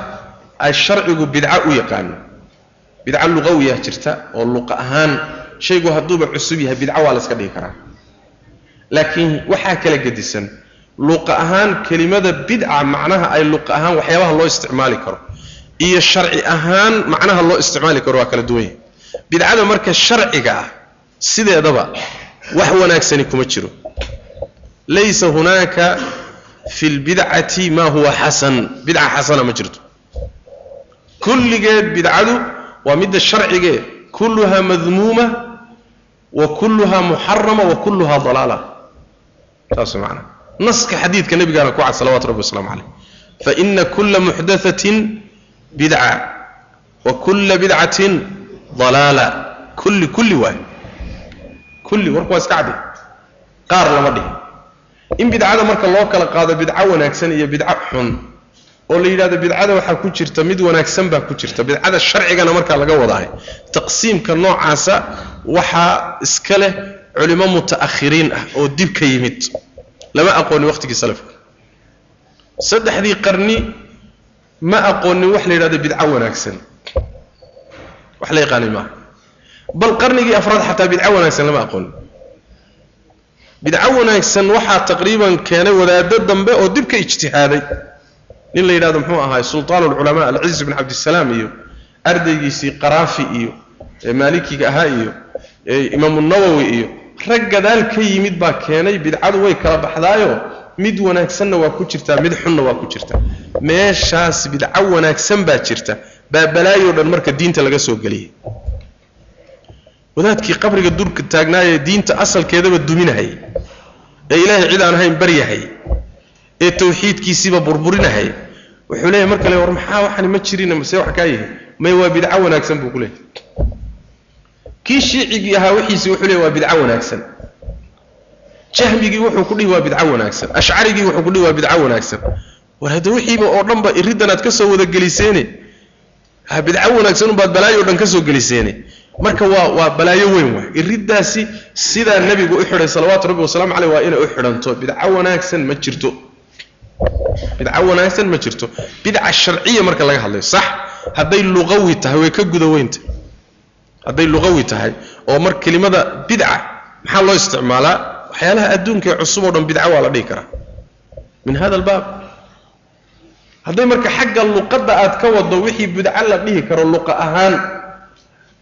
ay sharcigu bidca u yaqaano. Bidca luqawiya jirta oo luqa ahaan shaygu hadduuba cusub yahay bidca waa la iska dhigi karaa. Laakiin waxaa kala gedisan luqa ahaan kelimada bidca macnaha ay luqa ahaan waxyaabaha loo isticmaali karo. Iyo sharci ahaan macnaha loo isticmaali karo waa kala duwan yahay. Bidcada marka sharciga ah sideedaba wax wanaagsani kuma jiro. Laysa hunaaka fi lbidcati ma huwa xasan. Bidca xasana ma jirto. Kulligeed bidcadu waa midda sharcigee kulluha madmuuma wa kulluha muxarama wa kulluha dalaala. Saas macana naska xadiidka nabigaana ku cad salawatu rabbi waslamu caleyh faina kula muxdathatin bidca wa kula bidcatin dalaala. Kulli kulli waay kulli warku waa iska caddi. Qaar lama dhihi in bidcada marka loo kala qaado bidco wanaagsan iyo bidco xun oo la yidhahdo bidcada waxaa ku jirta mid wanaagsan baa ku jirta bidcada sharcigana markaa laga wadaahay taqsiimka noocaasa waxaa iska leh culimo muta'akhiriin ah oo dib ka yimid. Lama aqoonin waqtigii salafka. Saddexdii qarni ma aqoonin wax la yidhahdo bidco wanaagsan. Wax la yaqaanay maaha bal qarnigii afraad xataa bidco wanaagsan lama aqoonin bidco wanaagsan waxaa taqriiban keenay wadaaddo dambe oo dib ka ijtihaaday. Nin la yidhahdo muxuu ahaay sultaan alculamaa alciz bin cabdisalaam iyo ardaygiisii qaraafi iyo maalikiga ahaa iyo imaamu nawowi iyo rag gadaal ka yimid baa keenay bidcadu way kala baxdaayo. Mid wanaagsanna waa ku jirtaa mid xunna waa ku jirtaa. Meeshaas bidco wanaagsan baa jirta. Baa balaayoo dhan marka diinta laga soo geliyay wadaadkii qabriga durka taagnaayee diinta asalkeedaba duminahay ee ilaahay cid aan ahayn baryahay ee tawxiidkiisiiba burburinahay. Wuxuu leeyahay marka le war maxaa waxani ma jirin mase wax kaa yihi may waa bidco wanaagsan buu ku leeyahay. Kii shiicigii ahaa wixiisii wuxuu leeyahy waa bidco wanaagsan. Jahmigii wuxuu ku dhihi waa bidco wanaagsan. Ashcarigii wuxuu ku dhihi waa bidco wanaagsan. War hadda wixiiba oo dhanba iriddan aad ka soo wada geliseene bidco wanaagsan unbaad balaayo dhan ka soo geliseene marka waa waa balaayo weyn waay iriddaasi sidaa nebigu u xidhay salawaatu rabbi wasalaamu caleyh waa inay u xidhanto. Bidco wanaagsan ma jirto. Bidco wanaagsan ma jirto. Bidca sharciya marka laga hadlayo sax. Hadday luqawi tahay way ka guda weynta. Hadday luqawi tahay oo mar kelimada bidca maxaa loo isticmaalaa? Waxyaalaha adduunka ee cusub oo dhan bidca waa la dhihi karaa. Min hada albaab. Hadday marka xagga luqadda aad ka wado wixii bidco la dhihi karo luqa ahaan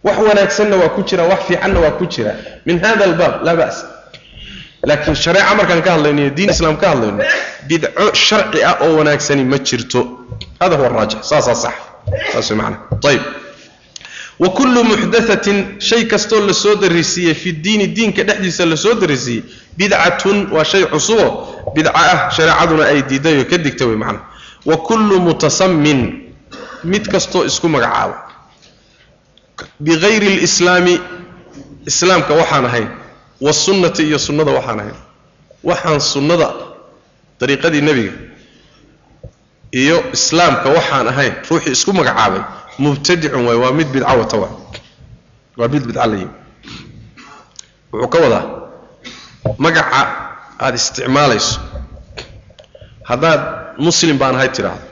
wax wanaagsanna waa ku jira wax fiicanna waa ku jira. Min hada albaab laa ba's laakiin shareeca markaan ka hadlayno iyo diin islaam ka hadlayno bidco sharci ah oo wanaagsani ma jirto. Hada huwa raajix saasaa sax. Saas way macana ayib wa kullu muxdathatin shay kastoo la darisiiyey fi diini diinka dhexdiisa la darisiiyey bidcatun waa shay cusubo bidca ah shareecaduna ay diiday oo ka digta wey macana wa kullu mutasammin mid kastoo isku magacaabo bigayri lislaami islaamka waxaan ahayn wasunnati iyo sunnada waxaan ahayn waxaan sunnada dariiqadii nebiga iyo islaamka waxaan ahayn ruuxii isku magacaabay mubtadicun waay waa mid bidca wata waay waa mid bidca la yimi wuxuu ka wadaa magaca aada isticmaalayso haddaad muslim baan ahay tidhaahdo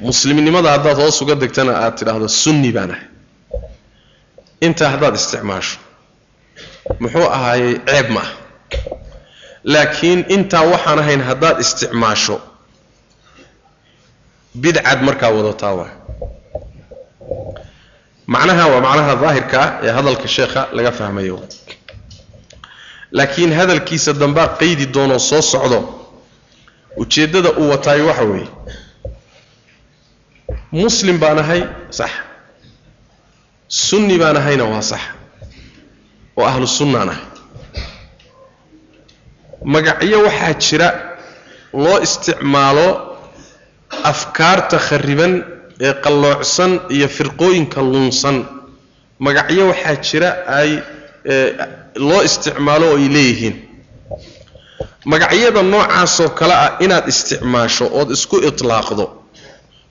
muslimnimada haddaad hoos uga degtana aad tidhaahdo sunni baan ahay. Intaa haddaad isticmaasho muxuu ahaayey ceeb ma ah. Laakiin intaa waxaan ahayn haddaad isticmaasho bidcad markaa wadataa waa. Macnaha waa macnaha daahirka ah ee hadalka sheekha laga fahmayo. Laakiin hadalkiisa dambaa qaydi doonoo soo socdo ujeeddada uu wataayo waxa weeye muslim baan ahay sax. Sunni baan ahayna waa sax. Oo ahlu sunnaan ahay magacyo waxaa jira loo isticmaalo afkaarta khariban ee qalloocsan iyo firqooyinka lunsan. Magacyo waxaa jira ay loo isticmaalo oo ay leeyihiin. Magacyada noocaasoo kale ah inaad isticmaasho ood isku itlaaqdo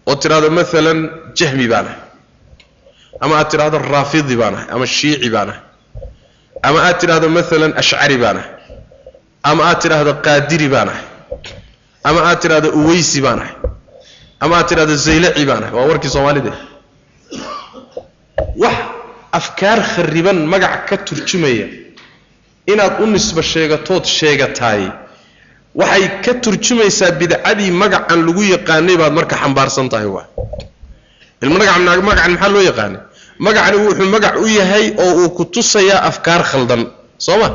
oo tidhahdo maalan jahmi baan ahay ama aad tidhahdo raafidi baan ahay ama shiici baan ahay ama aad tidhahdo maalan ashcari baan ahay ama aad tidhaahdo qaadiri baan ahay ama aad tidhahdo uweysi baan ahay ama aad tidhahdo zaylaci baan ahay waa warkii soomaalide wax afkaar khariban magac ka turjumaya. Inaad u nisbo sheegatood sheegataay waxay ka turjumaysaa bidcadii magacan lagu yaqaanay baad marka xambaarsan tahay waa. Ilmagacan maxaa loo yaqaanay? Magacani wuxuu magac u yahay oo uu ku tusayaa afkaar khaldan soo ma?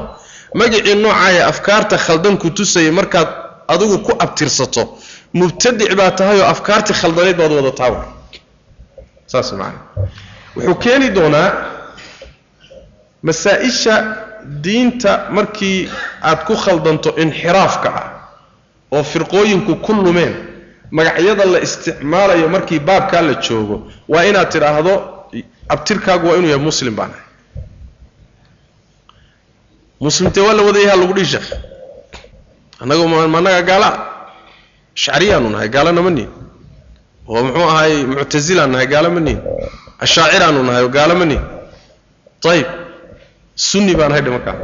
Magacii noocaaya afkaarta khaldan ku tusaya markaad adigu ku abtirsato mubtadic baa tahay oo afkaartii khaldanayd baad wadataa wa saas maana wuxuu keeni doonaa masaa-isha diinta markii aad ku khaldanto inxiraafka ah oo firqooyinku ku lumeen magacyada la isticmaalayo markii baabkaa la joogo waa inaad tidhaahdo abtirkaagu waa inuu yahay muslim baan ahay. Muslimtee waa la wadayaha lagu dhihi sheekh. Annagu managa gaala? Ashcariyaanu nahay gaalana ma nihin oo muxuu ahay muctasilaan nahay gaala ma nihin ashaaciraanu nahay oo gaala ma nihin ayib sunni baan ahay dhimarkaa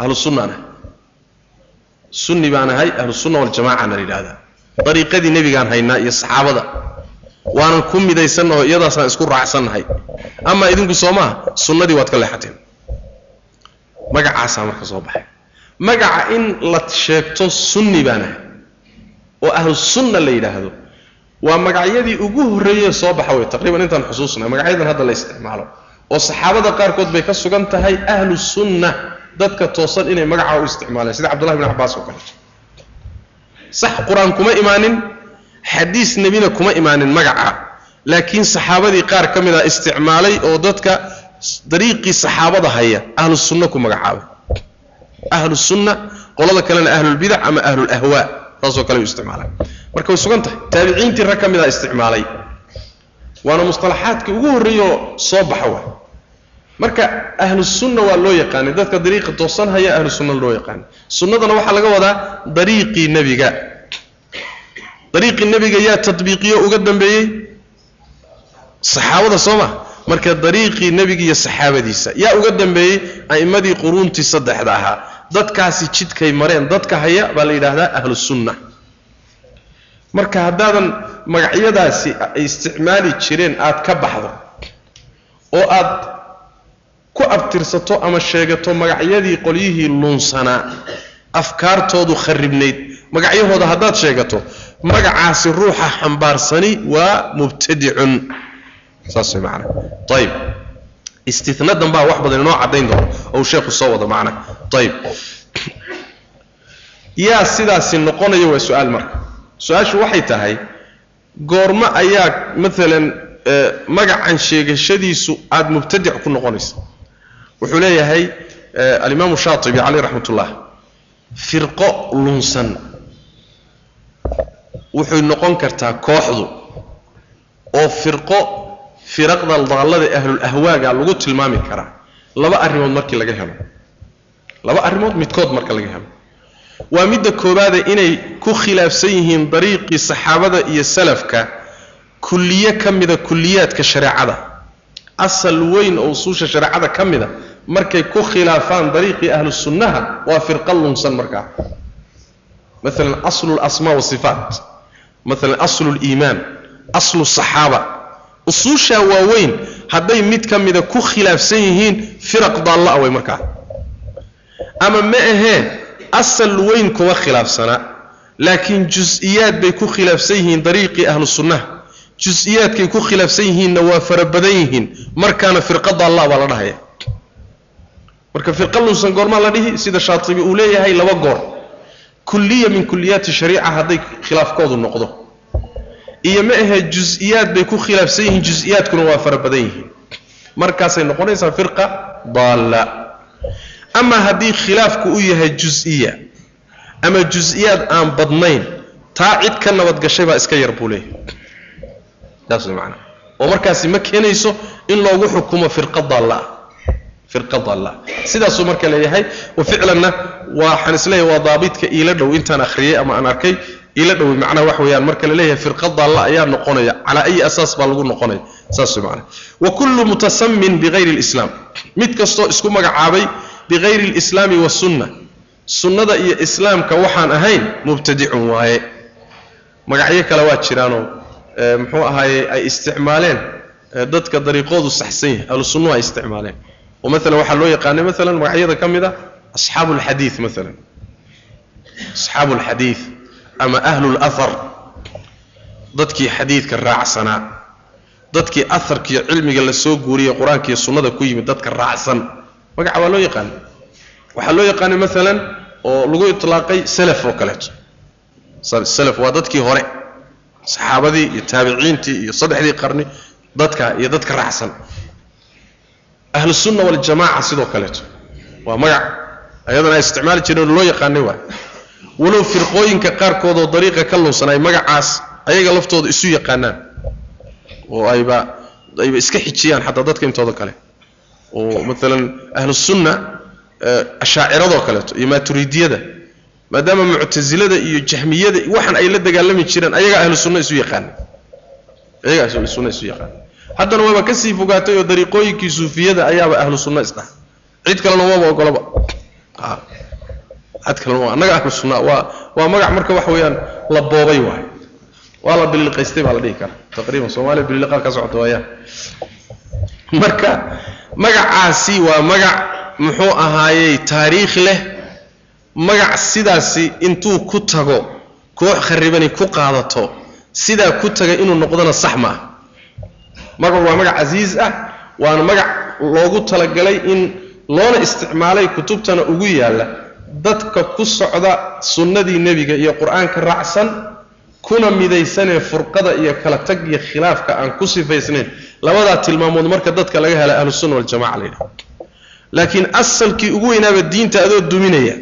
ahlu sunnaan ahay sunni baan ahay ahlu sunna waljamacana la yidhahdaa dariiqadii nebigaan haynaa iyo saxaabada. Waanan ku midaysannaho iyadaasaan isku raacsannahay. Amaa idinku soo maaha sunnadii waad ka leexateen. Magacaasaa marka soo baxay. Magaca in la sheegto sunni baan ahay oo ahlusunna la yidhaahdo waa magacyadii ugu horreeyee soo baxa wey taqriiban intaan xusuusnay magacyadan hadda la isticmaalo. Oo saxaabada qaarkood bay ka sugan tahay ahlu sunna dadka toosan inay magacaa u isticmaaleen. Sida cabdullahi bin cabbaas oo kaleeto sax qur'aan kuma imaanin xadiis nebina kuma imaanin magaca. Laakiin saxaabadii qaar ka mid a isticmaalay oo dadka dariiqii saxaabada haya ahlu ku magacaabay. Ahlu qolada kalena ahlulbidac ama ahlulahwaa saasoo kale u isticmaalaan. Marka way sugan tahay. Taabiciintii rag ka mid a isticmaalay. Waana musطalaxaadkii ugu horreeyoo soo baxa wa marka ahlu sunna waa loo yaqaanay. Dadka dariiqa toosan haya ahlu sunna loo yaqaanay. Sunnadana waxaa laga wadaa dariiqii nebiga. Dariiqii nebiga yaa tadbiiqiyo uga dambeeyey saxaabada soo ma? Marka dariiqii nebiga iyo saxaabadiisa yaa uga dambeeyey a'immadii quruuntii saddexda ahaa. Dadkaasi jidkay mareen dadka haya baa la yidhaahdaa ahlu sunna. Marka haddaadan magacyadaasi ay isticmaali jireen aad ka baxdo oo aad ku abtirsato ama sheegato magacyadii qolyihii luunsanaa afkaartoodu kharibnayd magacyahooda haddaad sheegato magacaasi ruuxa xambaarsani waa mubtadicun saas way macana ayib istinadan baa wax badan inoo caddayn doona oo uu sheekhu soo wado macna. Ayib yaa sidaasi noqonaya waa su'aal marka. Su'aashu waxay tahay goormo ayaa maalan magacan sheegashadiisu aada mubtadic ku noqonaysa wuxuu leeyahay alimaamu shaatibi caleyh raxmat ullah firqo lunsan wuxuy noqon kartaa kooxdu oo firqo firaqda daallada ahlul ahwaaga lagu tilmaami karaa laba arrimood markii laga helo. Laba arrimood midkood marka laga helo. Waa midda koobaada inay ku khilaafsan yihiin dariiqii saxaabada iyo salafka kulliye ka mida kulliyaadka shareecada. Asal weyn oo usuusha shareecada ka mida markay ku khilaafaan dariiqii ahlu sunnaha waa firqa lunsan markaa maalan aslu lasmaa wasifaat maalan aslu liimaan aslu saxaaba. Usuushaa waaweyn hadday mid ka mida ku khilaafsan yihiin firaq daalla way markaa ama ma ahee asal weyn kuma khilaafsanaa laakiin jus-iyaad bay ku khilaafsan yihiin dariiqii ahlu sunnaha. Jus-iyaadkay ku khilaafsan yihiinna waa fara badan yihiin markaana firqa daalla baa la dhahaya marka firqa lunsan goormaa la dhihi sida shaatibi uu leeyahay laba goor. Kulliya min kuliyaati shariica hadday khilaafkoodu noqdo. Iyo ma ahee jus-iyaad bay ku khilaafsan yihiin jus-iyaadkuna waa fara badan yihiin. Markaasay noqonaysaa firqa daalla. Ama haddii khilaafku u yahay jus-iya ama jus-iyaad aan badnayn taa cid ka nabadgashay baa iska yar buu leeyahay. Saas way macnaa oo markaasi ma keenayso in loogu xukumo firqa daalla firqa daalla sidaasuu marka leeyahay ficlanna waxaan is leeyahay waa daabidka iila dhow intaan akhriyey ama aan arkay iila dhowey macnaha wax weeyaan. Marka la leeyahay firqa ayaa noqonaya calaa ayi asaas baa lagu noqonaya. Saas way macnaa wa kullu mutasamin bigayri alislaam. Mid kastoo isku magacaabay bigayri alislaami wasunna sunnada iyo islaamka waxaan ahayn mubtadicun waaye. Magacyo kale waa jiraanoo muxuu ahaaye ay isticmaaleen dadka dariiqoodu saxsan yahay ahlu ay isticmaaleen oo maalan waxaa loo yaqaanay maalan magacyada ka mid a asxaabu alxadiid maalan asxaabu alxadiid ama ahlu lathar dadkii xadiidka raacsanaa dadkii aharkiiyo cilmiga la soo guuriyey qur'aanka sunnada ku yimid dadka raacsan magaca waa loo yaqaanay waxaa loo yaqaanay maalan oo lagu itlaaqay salaf oo kaleeto salaf waa dadkii hore saxaabadii iyo taabiciintii iyo saddexdii qarni dadka iyo dadka raacsan ahlu sunna waljamaaca sidoo kaleeto. Waa magac. Ayadana ay isticmaali jireen loo yaqaanay waay walow firqooyinka qaarkood oo dariiqa ka lunsan ay magacaas ayaga laftooda isu yaqaanaan. Oo ayba ayba iska xijiyaan xataa dadka intooda kale. Oo maalan ahlu sunna ashaaciradoo kaleeto iyo maaturidiyada maadaama muctasilada iyo jahmiyada waxaan ay la dagaalami jireen ayagaa ahlu sunna isu yaqaana ayagaa ahlu sunna isu yaqaana haddana waaba ka sii fogaatay oo dariiqooyinkii suufiyada ayaaba ahlu sunna isdhaha cid kalena umaba ogolaba cid kalena annaga ahlu sunna waa waa magac marka waxa weeyaan la boobay waay waa la bililiqaystay baa la dhihi karaa. Taqriiban soomaaliya bililiqaa ka socota waayaan. Marka magacaasi waa magac muxuu ahaayey taariikh leh. Magac sidaasi intuu ku tago koox kharibani ku qaadato sidaa ku taga inuu noqdona sax ma ah magacu waa magac casiis ah waana magac loogu talagalay in loona isticmaalay kutubtana ugu yaalla. Dadka ku socda sunnadii nebiga iyo qur'aanka raacsan kuna midaysanee furqada iyo kala tag iyo khilaafka aan ku sifaysnayn. Labadaa tilmaamood marka dadka laga hela ahlusunna waljamaca la yidhaha laakiin asalkii ugu weynaaba diinta adoo duminaya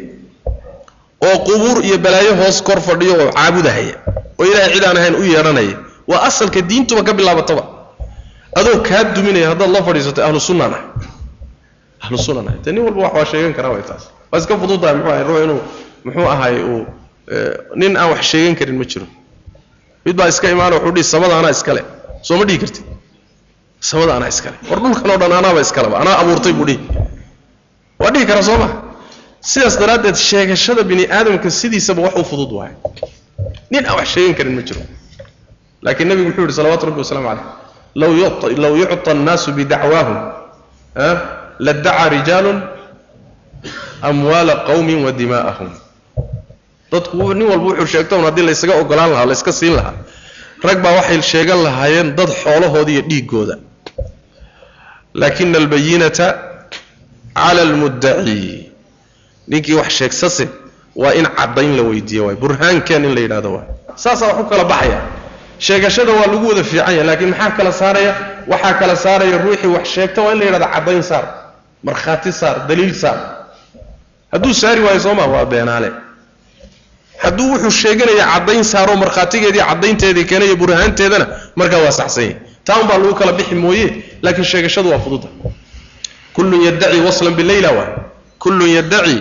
oo qubuur iyo balaayo hoos kor fadhiyo oo caabudahaya oo ilaahay cid aan ahayn u yeedhanaya waa asalka diintuba ka bilaabataba adoo kaa duminaya haddaad la fadhiisato ahlu sunnaan ah ahlu sunnan ah nin walba wax waa sheegan karaa way taas. Waa iska fududahay muxuu ahay ruux inuu muxuu ahay uu nin aan wax sheegan karin ma jiro. Mid baa iska imaana wuxuu dhihi samada anaa iskale soo ma dhihi kartid. Samada anaa iskale war dhulkan oo dhan anaaba iskaleba anaa abuurtay buu dhihi. Waa dhihi karaa soo ma? Sidaas daraaddeed sheegashada bini aadamka sidiisaba wax u fudud waaye nin aan wax sheegan karin ma jiro. Laakiin nebigu muxuu yihi salawatu rabbi wasalaamu caleyh law yucta annaasu bidacwaahum ladacaa rijaalun amwaala qawmin wa dimaa'ahum dadku nin walba wuxuu sheegto un haddii laysaga ogolaan lahaa layska siin lahaa. Rag baa waxay sheegan lahaayeen dad xoolahooda iyo dhiiggooda. Laakina albayinata cala almuddaci. Ninkii wax sheegsase waa in caddayn la weydiiyo waay burhaankeen in la yidhahdo waay. Saasaa wax u kala baxaya sheegashada waa lagu wada fiican yahay laakiin maxaa kala saaraya? Waxaa kala saaraya ruuxii wax sheegta waa in la yidhahdo caddayn saar markhaati saar daliil saar. Hadduu saari waayo soo maa waa beenaale. Hadduu wuxuu sheeganaya caddayn saaro markhaatigeedii caddaynteedii keenayo burhaanteedana markaa waa saxsan yahay taa un baa lagu kala bixi mooye laakiin sheegashadu waa fududa kullun yaddaci waslan bilayla waay kullun yaddaci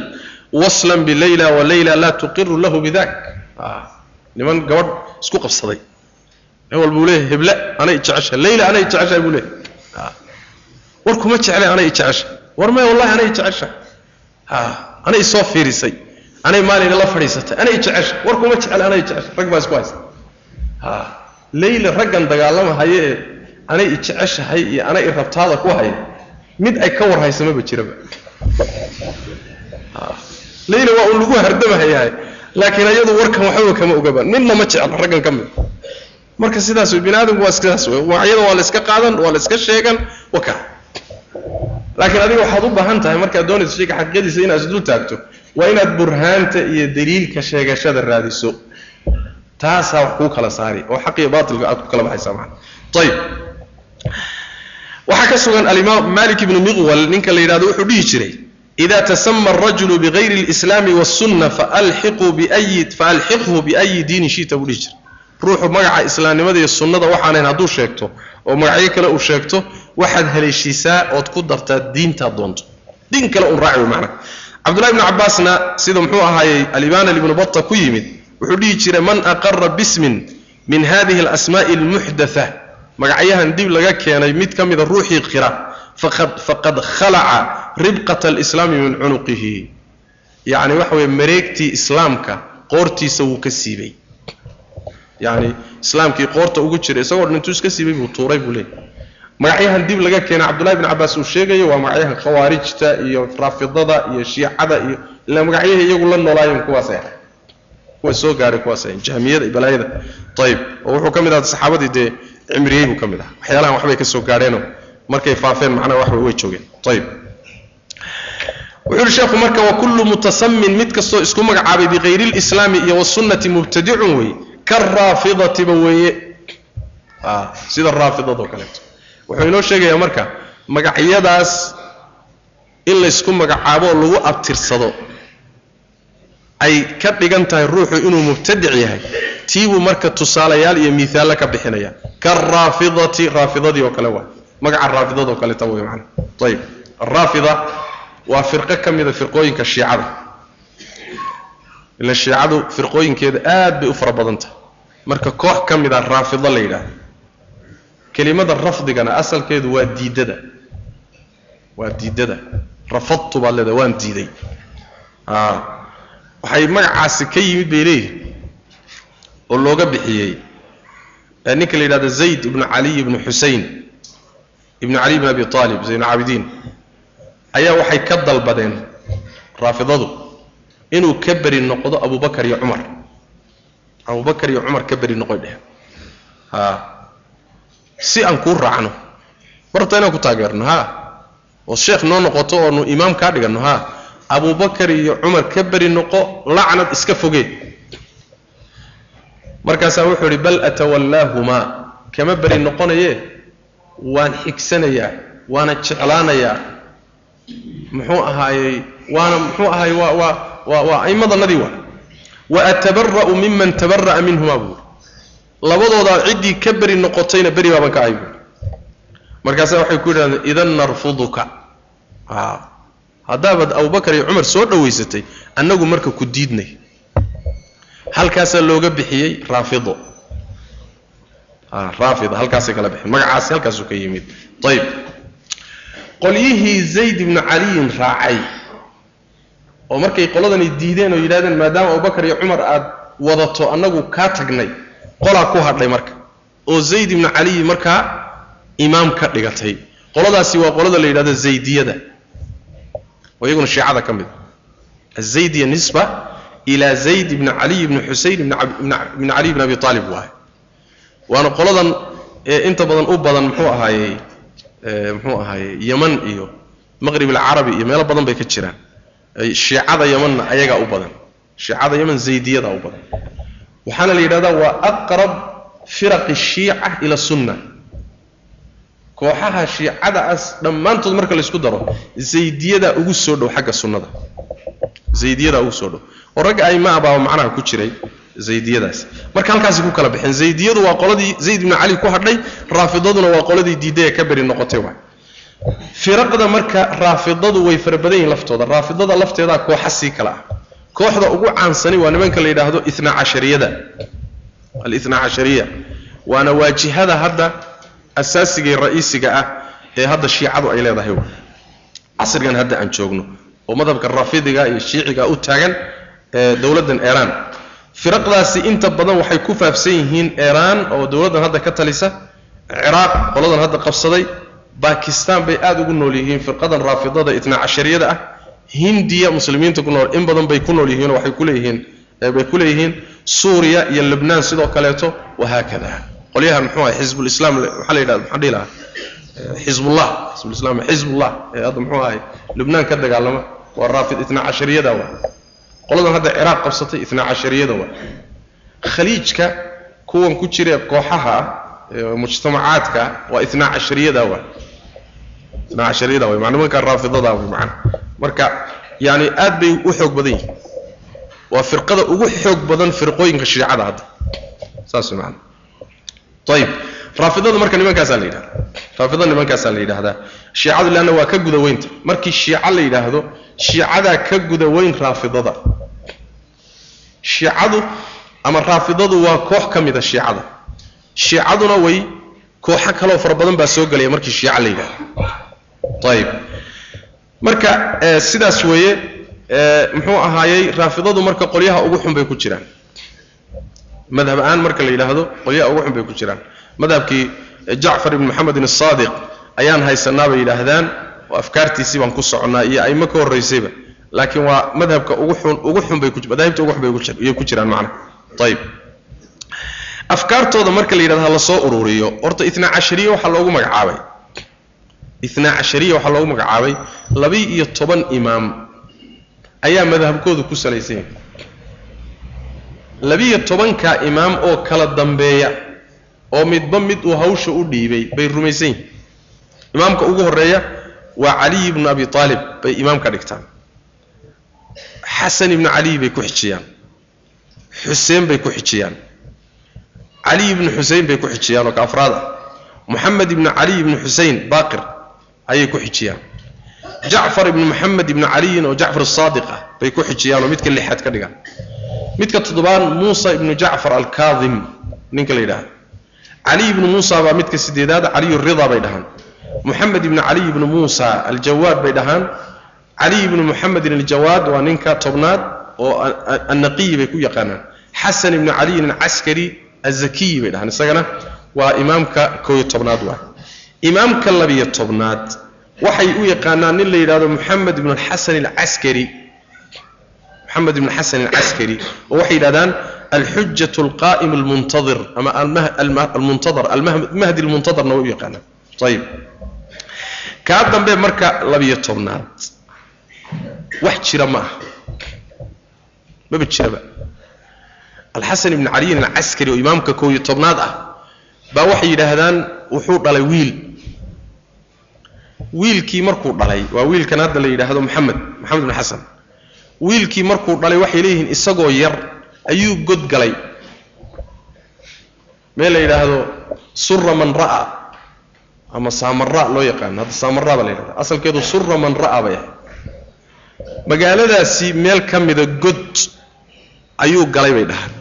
waslan bilayla walayla laa tuqiru lahu bidak niman gabadh isku qabsaday nin walbuu leeyahay heble anay jecesha layla anay jeceshahay buu leeyahay. War kuma jecle anay jecesha war maya wallahi anay jecesha anay soo fiirisay. Anay maalina la fadhiisatay. Anay jecesha war kuma jecel anay jecesha rag baa isku haysta. Layla raggan dagaalamahaya ee anay ijeceshahay iyo anay irabtaada ku haya mid ay ka war haysamaba jiraba. Layla waa un lagu hardamahayahay laakiin ayadu warkan waxbaba kama ogaba midna ma jeclo raggan ka mid marka sidaas bini aadamku waa sidaas iyada waa la iska qaadan waa la iska sheegan waka. Laakiin adiga waxaad u baahan tahay markaad doonayso shayga xaqiiqadiisa inaad isdul taagto waa inaad burhaanta iyo daliilka sheegashada raadiso. Taasaa wax kuu kala saari oo xaq iyo baatilka aad ku kala baxaysaa maana ayib waxaa ka sugan alimaam malik ibnu miqwal ninka la yidhahdo wuxuu dhihi jiray ida tasama arajulu bigayri اlislaami wاsunna faalxiqhu biayi diinin shita buu dhihi jiray ruuxu magaca islaamnimada iyo sunnada waxaanayn hadduu sheegto oo magacyo kale uu sheegto waxaad haleeshiisaa ood ku dartaa diintaad doonto. Diin kale un raaci macnaha. Cabdullahi ibnu cabbaasna sida muxuu ahaayey alibaana ibnu bata ku yimid wuxuu dhihi jiray man aqara bismin min hadihi alasmaa'i almuxdatha magacyahan dib laga keenay mid ka mida ruuxii qira faqad khalaca ribqata alislaami min cunuqihi. Yacni waxa weye mareegtii islaamka qoortiisa wuu ka siibay yacni islaamkii qoorta ugu jira isagoo dhan intuu iska siibay buu tuuray buu leeyay magacyahan dib laga keenay cabdullahi bn cabbaas uu sheegayo waa magacyahan khawaarijta iyo raafidada iyo shiicada iyo ilaa magacyahii iyagu la noolaayeen kuwaasay ahay kuwa soo gaaray kuwaas ahayn jahmiyada balaayada. Ayib oo wuxuu ka mid ahaa saxaabadii dee cimriyey buu ka mid ahaa. Waxyaalahan waxbay ka soo gaadheenoo markay faafeen macnaha wax way joogeen. Ayib wuxuu yihi sheekhu marka wa kullu mutasamin mid kastoo isku magacaabay bikayri lislaami iyo wasunnati mubtadicun weeye karaafidatiba weeye? Sida raafidadoo kaleeto wuxuu inoo sheegayaa marka magacyadaas in laysku magacaabo oo lagu abtirsado ay ka dhigan tahay ruuxu inuu mubtadic yahay. Tiibuu marka tusaalayaal iyo miaallo ka bixinaya. Karaafidati raafidadii oo kale waa. Magaca raafidadoo kaleta wey man ayib araafida waa firqo ka mida firqooyinka shiicada. Ila shiicadu firqooyinkeeda aad bay u fara badan tahay marka koox ka mid a raafido la yidhaahdo. Kelimada rafdigana asalkeedu waa diidada. Waa diidada. Rafadtu baad leedahay waan diiday. Waxay magacaasi ka yimid bay leeyihiin oo looga bixiyey. Ninka la yidhahdo zayd ibnu caliy ibnu xusein ibnu cali ibn abi aalib zayn caabidiin ayaa waxay ka dalbadeen raafidadu inuu ka beri noqdo abubakar iyo cumar abubakar iyo cumar ka beri noqoy dheh si aan kuu raacno marta inaan ku taageerno ha. Oo sheekh noo noqoto oonu imaam kaa dhiganno ha. Abubakar iyo cumar ka beri noqo lacnad iska fogee markaasaa wuxuu idhi bal atawallaahumaa kama beri noqonaye? Waan xigsanayaa waana jeclaanayaa. Muxuu ahaayey waana muxuu ahaayey waa waa waa waa aimmadanadii waa wa atabara'u miman tabara'a minhumaa buuri labadoodaa ciddii ka beri noqotayna beri baaban ka ahay buuri markaasaa waxay ku yidhahdeen idan narfuduka a haddaabaad abubakar iyo cumar soo dhowaysatay annagu marka ku diidnay halkaasaa looga bixiyey raafido raafida halkaasay kala bixeen magacaasi halkaasuu ka yimid ayib qolyihii zayd ibnu caliyin raacay oo markay qoladani diideen oo yidhahdeen maadaama abubakar iyo cumar aad wadato annagu kaa tagnay. Qolaa ku hadhay marka. Oo zayd ibnu caliyi markaa imaam ka dhigatay. Qoladaasi waa qolada la yidhahdo zaydiyada. Oo iyaguna shiicada ka mid. Azaydiya nisba ilaa zayd ibni caliy ibni xusein ibni caliy bn abi aalib waaye waana qoladan inta badan u badan muxuu ahaayey muxuu ahaayey yeman iyo maqrib alcarabi iyo meelo badan bay ka jiraan shiicada yemanna ayagaa u badan. Shiicada yeman zaydiyada u badan. Waxaana la yidhahdaa waa aqrab firaqi shiica ila sunna. Kooxaha shiicadaas dhammaantood marka laysku daro zaydiyada ugu soo dhow xagga sunnada. Zaydiyada ugu soo dhow. Oo ragga aima macnaha ku jiray zaydiyadaas. Marka halkaasi ku kala baxeen zaydiyadu waa qoladii zayd ibnu cali ku hadhay raafidaduna waa qoladii diiday ee ka beri noqotay waay firaqda marka raafidadu way fara badan yihiin laftooda. Raafidada lafteedaa kooxa sii kala ah. Kooxda ugu caansani waa nimanka la yidhaahdo ina cashariyada. Alina cashariya. Waana waajihada hadda asaasiga ra'iisiga ah ee hadda shiicadu ay leedahay. Casrigan hadda aan joogno oo madhabka raafidiga iyo shiiciga u taagan ee dowladdan iiraan firaqdaasi inta badan waxay ku faafsan yihiin iiraan oo dowladdan hadda ka talisa ciraaq qoladan hadda qabsaday bakistan bay aada ugu nool yihiin firqadan raafidada itna cashariyada ah. Hindiya muslimiinta ku nool in badan bay ku nool yihiin waxay kuleeyihiin bay ku leeyihiin. Suuriya iyo libnaan sidoo kaleeto wahaakada. Qolyahan muxuu ahay xisbulislaam maxaa la yidhahda maxaan dhihi lahaa xisbullah xisbulislam xisbullah ee hadda muxuu ahay libnaan ka dagaalama waa raafid itna cashariyada waa. Qoladan hadda ciraaq qabsatay itna cashariyada waa. Khaliijka kuwan ku jira kooxaha ah mujtamacaadka waa itna cashariyada waa itna cashariyada waa macna nimanka raafidada waa macna. Marka yani aad bay u xoog badan yihiin. Waa firqada ugu xoog badan firqooyinka shiicada hadda. Saas macna. Ayib raafidada marka nimankaasaa la yidhahda raafidada nimankaasaa la yidhahdaa. Shiicadu leanna waa ka guda weynta. Markii shiico la yidhaahdo shiicadaa ka guda weyn raafidada. Shiicadu ama raafidadu waa koox ka mida shiicada shiicaduna way kooxo kaloo fara badan baa soo gelaya markii shiico la yidhahdo ayib marka sidaas weeye muxuu ahaayey raafidadu marka qolyaha ugu xun bay ku jiraan. Madhab ahaan marka la yidhaahdo qolyaha ugu xun bay ku jiraan. Madhabkii jacfar ibn moxamedin asaadiq ayaan haysanaa bay yidhaahdaan oo afkaartiisii baan ku soconnaa iyo aimo ka horraysayba laakiin waa madhabka ugu xun ugu xun bay madaahibta ugu xun bay ku jiraan macnaha ayib afkaartooda marka la yidhahdo ha la ururiyo horta itna cashariya waxaa loogu magacaabay itna cashariya waxaa loogu magacaabay labi iyo toban imaam. Ayaa madhabkoodu ku salaysan yahay. Labiyo tobanka imaam oo kala dambeeya oo midba mid uu hawsha u dhiibay bay rumaysan yihiin imaamka ugu horreeya waa caliy ibnu abi aalib bay imaam ka dhigtaan. Xasan ibnu caliy bay ku xijiyaan. Xuseen bay ku xijiyaan. Caliy ibnu xusein bay ku xijiyaan oo ka afraad ah. Moxamed ibnu caliy ibnu xusein baaqir ayay ku xijiyaan. Jacfar ibnu moxamed ibnu caliyin oo jacfar asaadiq ah bay ku xijiyaan oo midka lixaad ka dhigaan. Midka toddobaad muusa ibnu jacfar alkaadim ninka la yidhaahdo. Caliy ibnu muusa baa midka sideedaad caliy rida bay dhahaan. Moxamed ibnu caliy ibnu muusa aljawaad bay dhahaan. Caliy ibnu moxamedin aljawaad waa ninka tobnaad oo annaqiyi bay ku yaqaanaan. Xasan ibnu caliyin alcaskari azakiyi bay dhahaan. Isagana waa imaamka kooyo tobnaad waa imaamka labiyo tobnaad waxay u yaqaanaan nin la yidhahdo moxamed ibnu alxasan alcaskari moxamed ibnu xasan alcaskari oo waxay yidhahdaan alxujatu alqaa'im almuntadir ama almuntadar almahdi almuntadarna way u yaqaanaan. Ayib kaa dambe marka labiyo tobnaad wax jira ma aha. Maba jiraba alxasan ibni caliyin alcaskari oo imaamka koow iyo tobnaad ah baa waxay yidhaahdaan wuxuu dhalay wiil wiilkii markuu dhalay waa wiilkan hadda la yidhaahdo maxamed maxamed bin xasan. Wiilkii markuu dhalay waxay leeyihiin isagoo yar ayuu god galay. Meel la yidhaahdo sura man ra'a ama saamara loo yaqaano hadda saamara baa la yidhahda asalkeedu sura man ra'a bay ahay magaaladaasi meel ka mida god ayuu galay bay dhahaan.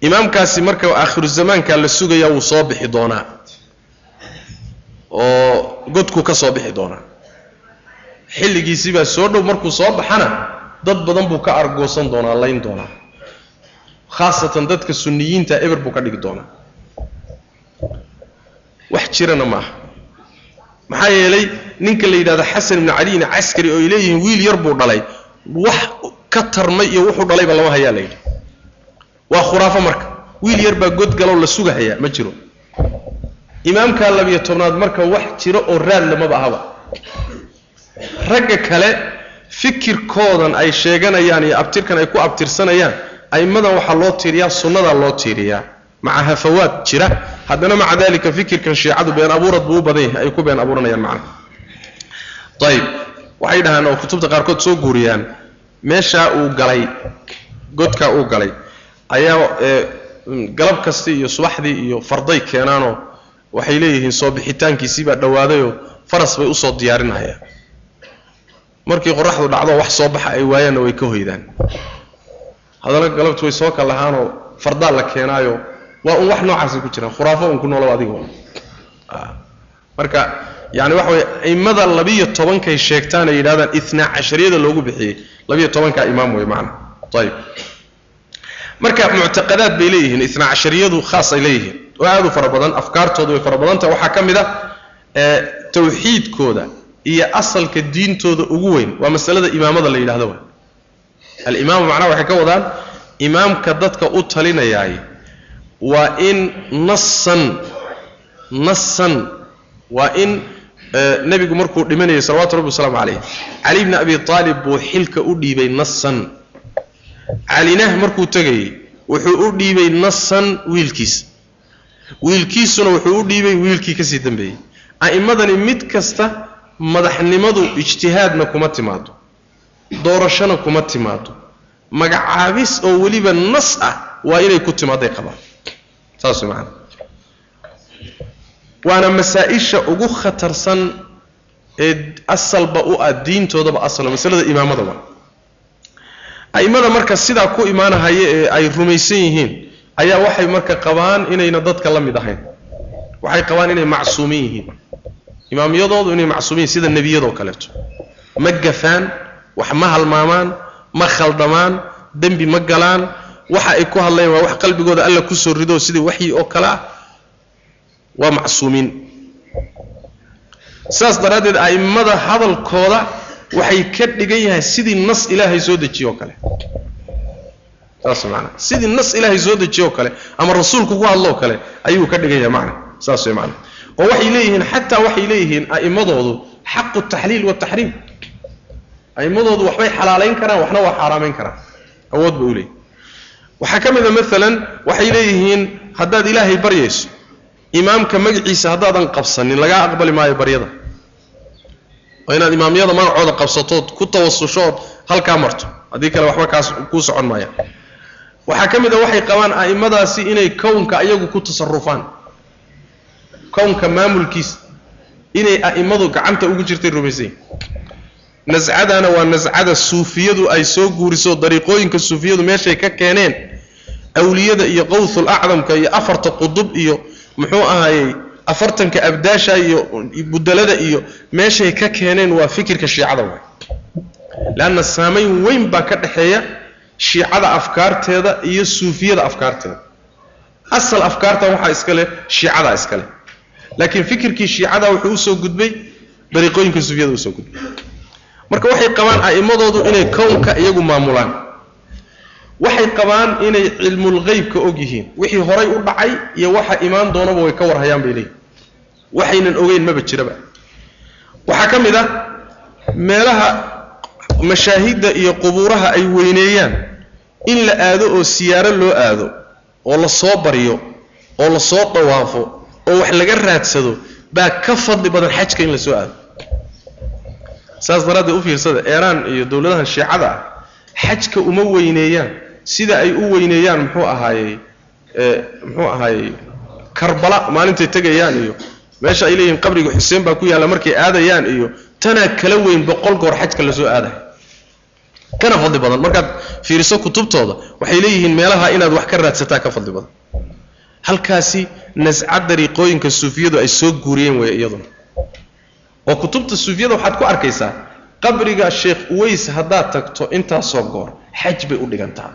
Imaamkaasi marka aakhiru zamaanka la sugayaa wuu soo bixi doonaa oo godku ka soo bixi doonaa. Xilligiisii baa soo dhow markuu soo baxana dad badan buu ka argoosan doonaa layn doonaa. Khaasatan dadka sunniyiinta eber buu ka dhigi doonaa. Wax jirana maaha maxaa yeelay ninka la yidhahdo xasan ibnu caliyin caskari oo ay leeyihiin wiil yar buu dhalay. Wax ka tarmay iyo wuxuu dhalayba lama hayaa la yidhi. Waa khuraafo marka. Wiil yar baa godgaloo la sugahayaa ma jiro imaamkaa labiyo tobnaad marka wax jiro oo raad lamaba ahaba. Ragga kale fikirkoodan ay sheeganayaan iyo abtirkan ay ku abtirsanayaan a'immadan waxaa loo tiiriyaa sunnadaa loo tiiriyaa. Maca hafawaad jira. Haddana maca dalika fikirkan shiicadu been abuurad buu u badan yahay ay ku been abuuranayaan macnaha ayib. Waxay dhahaan oo kutubta qaarkood soo guuriyaan meeshaa uu galay godkaa uu galay ayaa galab kasti iyo subaxdii iyo farday keenaanoo waxay leeyihiin soo bixitaankiisii baa dhowaadayoo faras bay u soo diyaarinayaan. Markii qoraxdu dhacdo wax soo baxa ay waayaanna way ka hoydaan. Haddana galabtu way soo kalahaanoo fardaa la keenaayo. Waa un wax noocaasay ku jiraan. Khuraafo un ku noolow adigo marka yani waxa weye aimada labiyo tobankay sheegtaan ay yidhahdaan itnaa cashariyada loogu bixiyey. Labiyo tobankaa imaam wey macana ayib marka muctaqadaad bay leeyihiin itnaa cashariyadu khaas ay leeyihiin oo aad u fara badan afkaartooda way fara badantaha waxaa ka mid a tawxiidkooda iyo asalka diintooda ugu weyn. Waa masalada imaamada la yidhahdo wa alimaamu macnaha waxay ka wadaan imaamka dadka u talinayaay waa in nasan nasan waa in nebigu markuu dhimanayay salawatu rabbi wasalaamu calayh cali bni abi aalib buu xilka u dhiibay nasan calinah markuu tegayey wuxuu u dhiibay nasan wiilkiisa wiilkiisuna wuxuu u dhiibay wiilkii ka sii dambeeyey. A'immadani mid kasta madaxnimadu ijtihaadna kuma timaado. Doorashona kuma timaado. Magacaabis oo weliba nas ah waa inay ku timaaday qabaan. Saas way macana waana masaa-isha ugu khatarsan ee asalba u ah diintoodaba asala masalada imaamadaba a'immada marka sidaa ku imaanahaya ee ay rumaysan yihiin ayaa waxay marka qabaan inayna dadka la mid ahayn. Waxay qabaan inay macsuumin yihiin. Imaamiyadoodu inay macsuumin yihiin sida nebiyadoo kaleeto. Ma gafaan wax ma halmaamaan ma khaldamaan dembi ma galaan waxa ay ku hadlayaan waa wax qalbigooda alla ku soo rido sidii waxyi oo kale ah. Waa macsuumiin. Saas daraaddeed a'immada hadalkooda waxay ka dhigan yahay sidii nas ilaahay soo dejiye oo kale saas maanaa sidii nas ilaahay soo dejiye oo kale ama rasuulku ku hadlo oo kale ayuu ka dhigan yahay macna. Saas way macna. Oo waxay leeyihiin xataa waxay leeyihiin a'immadoodu xaqu taxliil wataxriim a'immadoodu waxbay xalaalayn karaan waxna waa xaaraamayn karaan. Awood bay u leeyihiin waxaa ka mid a maalan waxay leeyihiin haddaad ilaahay baryayso imaamka magaciisa haddaadan qabsanin lagaa aqbali maayo baryada. Oo inaad imaamyada magacooda qabsatood ku tawasushood halkaa marto. Haddii kale waxba kaas kuu socon maaya waxaa ka mid a waxay qabaan a'immadaasi inay kownka iyagu ku tasarufaan kownka maamulkiisa inay a'immadu gacanta ugu jirtay rumaysayin nascadana waa nascada suufiyadu ay soo guuriso dariiqooyinka suufiyadu meeshay ka keeneen awliyada iyo qowthul acdamka iyo afarta qudub iyo muxuu ahaayey afartanka abdaasha iyo budalada iyo meeshay ka keeneen waa fikirka shiicada waay. Leanna saamayn weyn baa ka dhexeeya shiicada afkaarteeda iyo suufiyada afkaarteeda. Asal afkaartan waxaa iska leh shiicada iska leh. Laakiin fikirkii shiicada wuxuu u soo gudbay dariiqooyinka suufiyada u soo gudbay. Marka waxay qabaan a'immadoodu inay kownka iyagu maamulaan. Waxay qabaan inay cilmulghaybka og yihiin. Wixii horay u dhacay iyo waxa imaan doonaba way ka warhayaan bay leeyihiin waxaynan ogeyn maba jiraba. Waxaa ka mid ah meelaha mashaahidda iyo qubuuraha ay weyneeyaan in la aado oo siyaaro loo aado oo la soo baryo oo la soo dawaafo oo wax laga raadsado baa ka fadli badan xajka in la soo aado. Saas daraaddeed u fiirsada eeraan iyo dowladahan shiicada ah xajka uma weyneeyaan. Sida ay u weyneeyaan muxuu ahaayey muxuu ahaayey karbala maalintay tegayaan iyo meesha ay leeyihiin qabriga xuseen baa ku yaalla markay aadayaan iyo tanaa kala weyn boqol goor xajka la soo aadayo kana fadli badan. Markaad fiiriso kutubtooda waxay leeyihiin meelaha inaad wax ka raadsataa ka fadli badan. Halkaasi nasca dariiqooyinka suufiyadu ay soo guuriyeen weeye iyaduna. Oo kutubta suufiyada waxaad ku arkaysaa qabriga sheekh uways haddaad tagto intaasoo goor xaj bay u dhigantaa.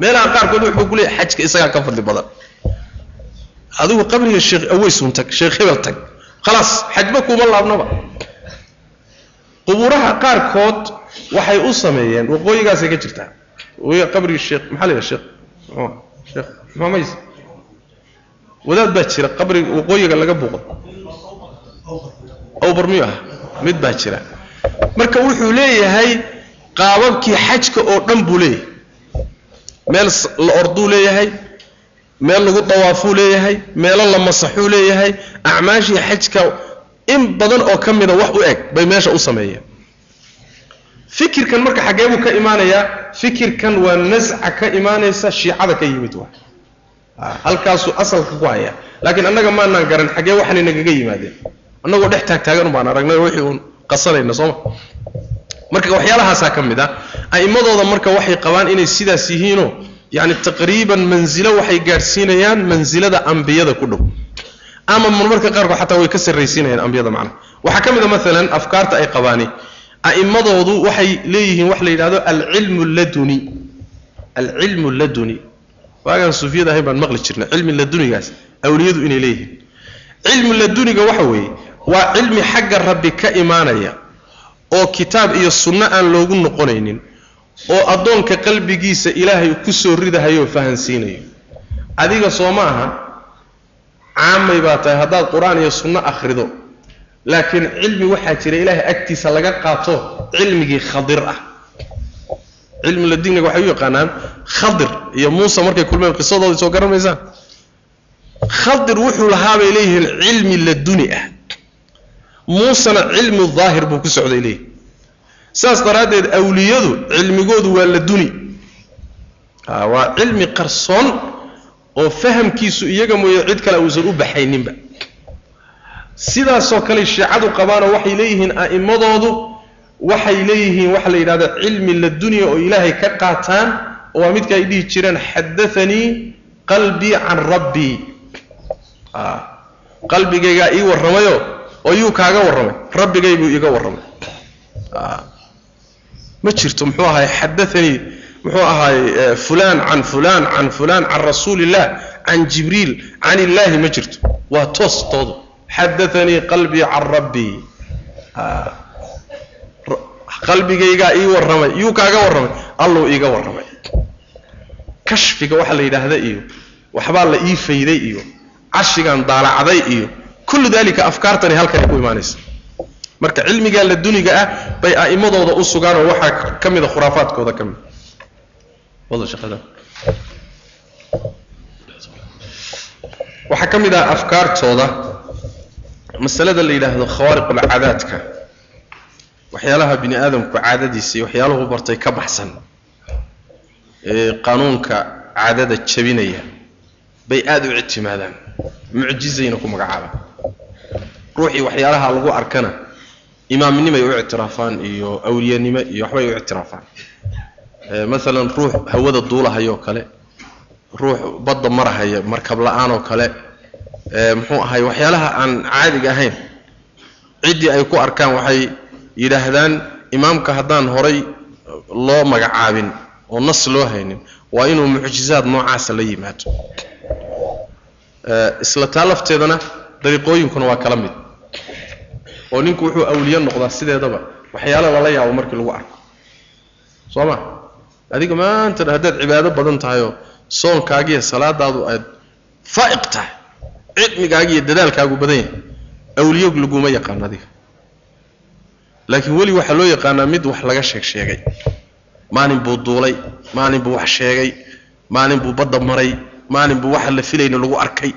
Meelaha qaarkood wuxuu ku leeyahay xajka isagaa ka fadli badan. Adigu qabriga sheekh uways un tag sheekh hebel tag. Khalaas xajba kuma laabnaba qubuuraha qaarkood waxay u sameeyeen waqooyigaasay ka jirtaa sheekh maxaa la sheekh sheekh maxamays wadaad baa jira qabriga waqooyiga laga buuqo. Awbar miyuu ah mid baa jira. Marka wuxuu leeyahay qaababkii xajka oo dhan buu leeyahay. Meel la orduu leeyahay meel lagu dawaafuu leeyahay meelo la masaxuu leeyahay acmaashii xajka in badan oo ka mida wax u eg bay meesha u sameeyeen. Fikirkan marka xaggee buu ka imaanayaa fikirkan waa nasca ka imaanaysa shiicada ka yimid waa. Halkaasuu asalka ku haya laakiin annaga maanaan garan xaggee waxaanay nagaga yimaadeen. Annagoo dhex taagtaagan baan aragnay wixii uun qasanayna sooma marka waxyaalahaasaa ka mid ah a'immadooda marka waxay qabaan inay sidaas yihiinoo yacni taqriiban mansilo waxay gaadhsiinayaan mansilada ambiyada ku dhow ama marmarka qaarkood xataa way ka sarraysiinayaan ambiyada macnaha waxaa ka mid a maalan afkaarta ay qabaani a'immadoodu waxay leeyihiin wax la yidhahdo alcilmu laduni. Alcilmu laduni. Waagaan suufiyada ahayn baan maqli jirnay cilmi ladunigaas awliyadu inay leeyihiin. Cilmu laduniga waxa weeye waa cilmi xagga rabbi ka imaanaya oo kitaab iyo sunno aan loogu noqonaynin oo addoonka qalbigiisa ilaahay ku soo ridahayoo fahansiinayo. Adiga soo ma aha caamay baa tahay haddaad qur'aan iyo sunno akhrido. Laakiin cilmi waxaa jira ilaahay agtiisa laga qaato cilmigii khadir ah. Cilmi ladiniga waxay u yaqaanaan khadir. Iyo muuse markay kulmeen qisadooda soo garanaysaan khadir wuxuu lahaa bay leeyihiin cilmi laduni ah. Muusena cilmi daahir buu ku socday leeyihi saas daraaddeed awliyadu cilmigoodu waa laduni waa cilmi qarsoon oo fahamkiisu iyaga mooye cid kale uusan u baxayninba. Sidaasoo kale shiicadu qabaanoo waxay leeyihiin a'immadoodu waxay leeyihiin waxa la yidhahda cilmi ladunya oo ilaahay ka qaataan oo waa midka ay dhihi jireen xadaanii qalbii can rabbii. Qalbigaygaa ii warramayo oo yuu kaaga warramay rabbigay buu iiga warramay. Ma jirto muxuu ahaay xadaanii muxuu ahaay fulaan can fulaan can fulaan can rasuuli illah can jibriil can illaahi ma jirto. Waa toos toodu. Xadaanii qalbii can rabbii qalbigaygaa ii warramay yuu kaaga warramay alluu iiga warramay. Kashfiga waxaa la yidhaahda iyo waxbaa la ii fayday iyo cashigan daalacday iyo kullu dalika afkaartani halkanay ku imaanaysa. Marka cilmigaa laduniga ah bay a'immadooda u sugaan oo waxaa ka mida khuraafaadkooda ka mid waxaa ka mid ah afkaartooda masalada la yidhaahdo khawaariqulcaadaadka waxyaalaha bini aadamku caadadiisa iyo waxyaaluhu bartay ka baxsan ee qanuunka caadada jabinaya bay aada u ictimaadaan mucjizayna ku magacaabaan. Ruuxii waxyaalaha lagu arkana imaamnimay u ictiraafaan iyo awliyanimo iyo waxbay u ictiraafaan maalan ruux hawada duulahayoo kale ruux badda marahaya markab la'aan oo kale muxuu ahay waxyaalaha aan caadiga ahayn ciddii ay ku arkaan waxay yidhaahdaan imaamka haddaan horay loo magacaabin oo nas loo haynin waa inuu mucjizaad noocaasa la yimaado. Isla taa lafteedana dariiqooyinkuna waa kala mid oo ninku wuxuu awliye noqdaa sideedaba waxyaalo lala yaabo markii lagu arko. Soo ma adiga maanta haddaad cibaado badan tahayoo soonkaagiiyo salaadaadu aad faa'iq tahay. Cilmigaagiiyo dadaalkaagu badan yahay. Awliyo laguma yaqaan adiga. Laakiin weli waxaa loo yaqaanaa mid wax laga sheeg sheegay. Maalin buu duulay maalin buu wax sheegay maalin buu badda maray maalin buu waxa la filayna lagu arkay.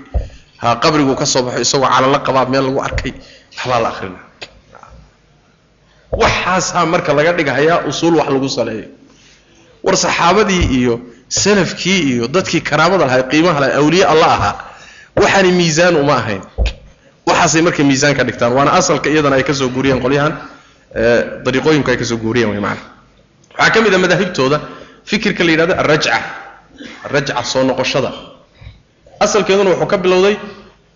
Ha qabriguu ka soo baxo isagoo calala qabaa meel lagu arkay. Waxbaa la akhrina waxaasaa marka laga dhigahayaa usuul wax lagu saleeyo war saxaabadii iyo salafkii iyo dadkii karaamada lahay qiimaha lahay awliye alla ahaa. Waxaani miisaan uma ahayn. Waxaasay marka miisaan ka dhigtaan. Waana asalka iyadana ay ka soo guuriyeen qolyahan dariiqooyinku ay ka soo guuriyeen way macana waxaa ka mid a madaahibtooda fikirka la yidhahdo alrajca alrajca soo noqoshada. Asalkeeduna wuxuu ka bilowday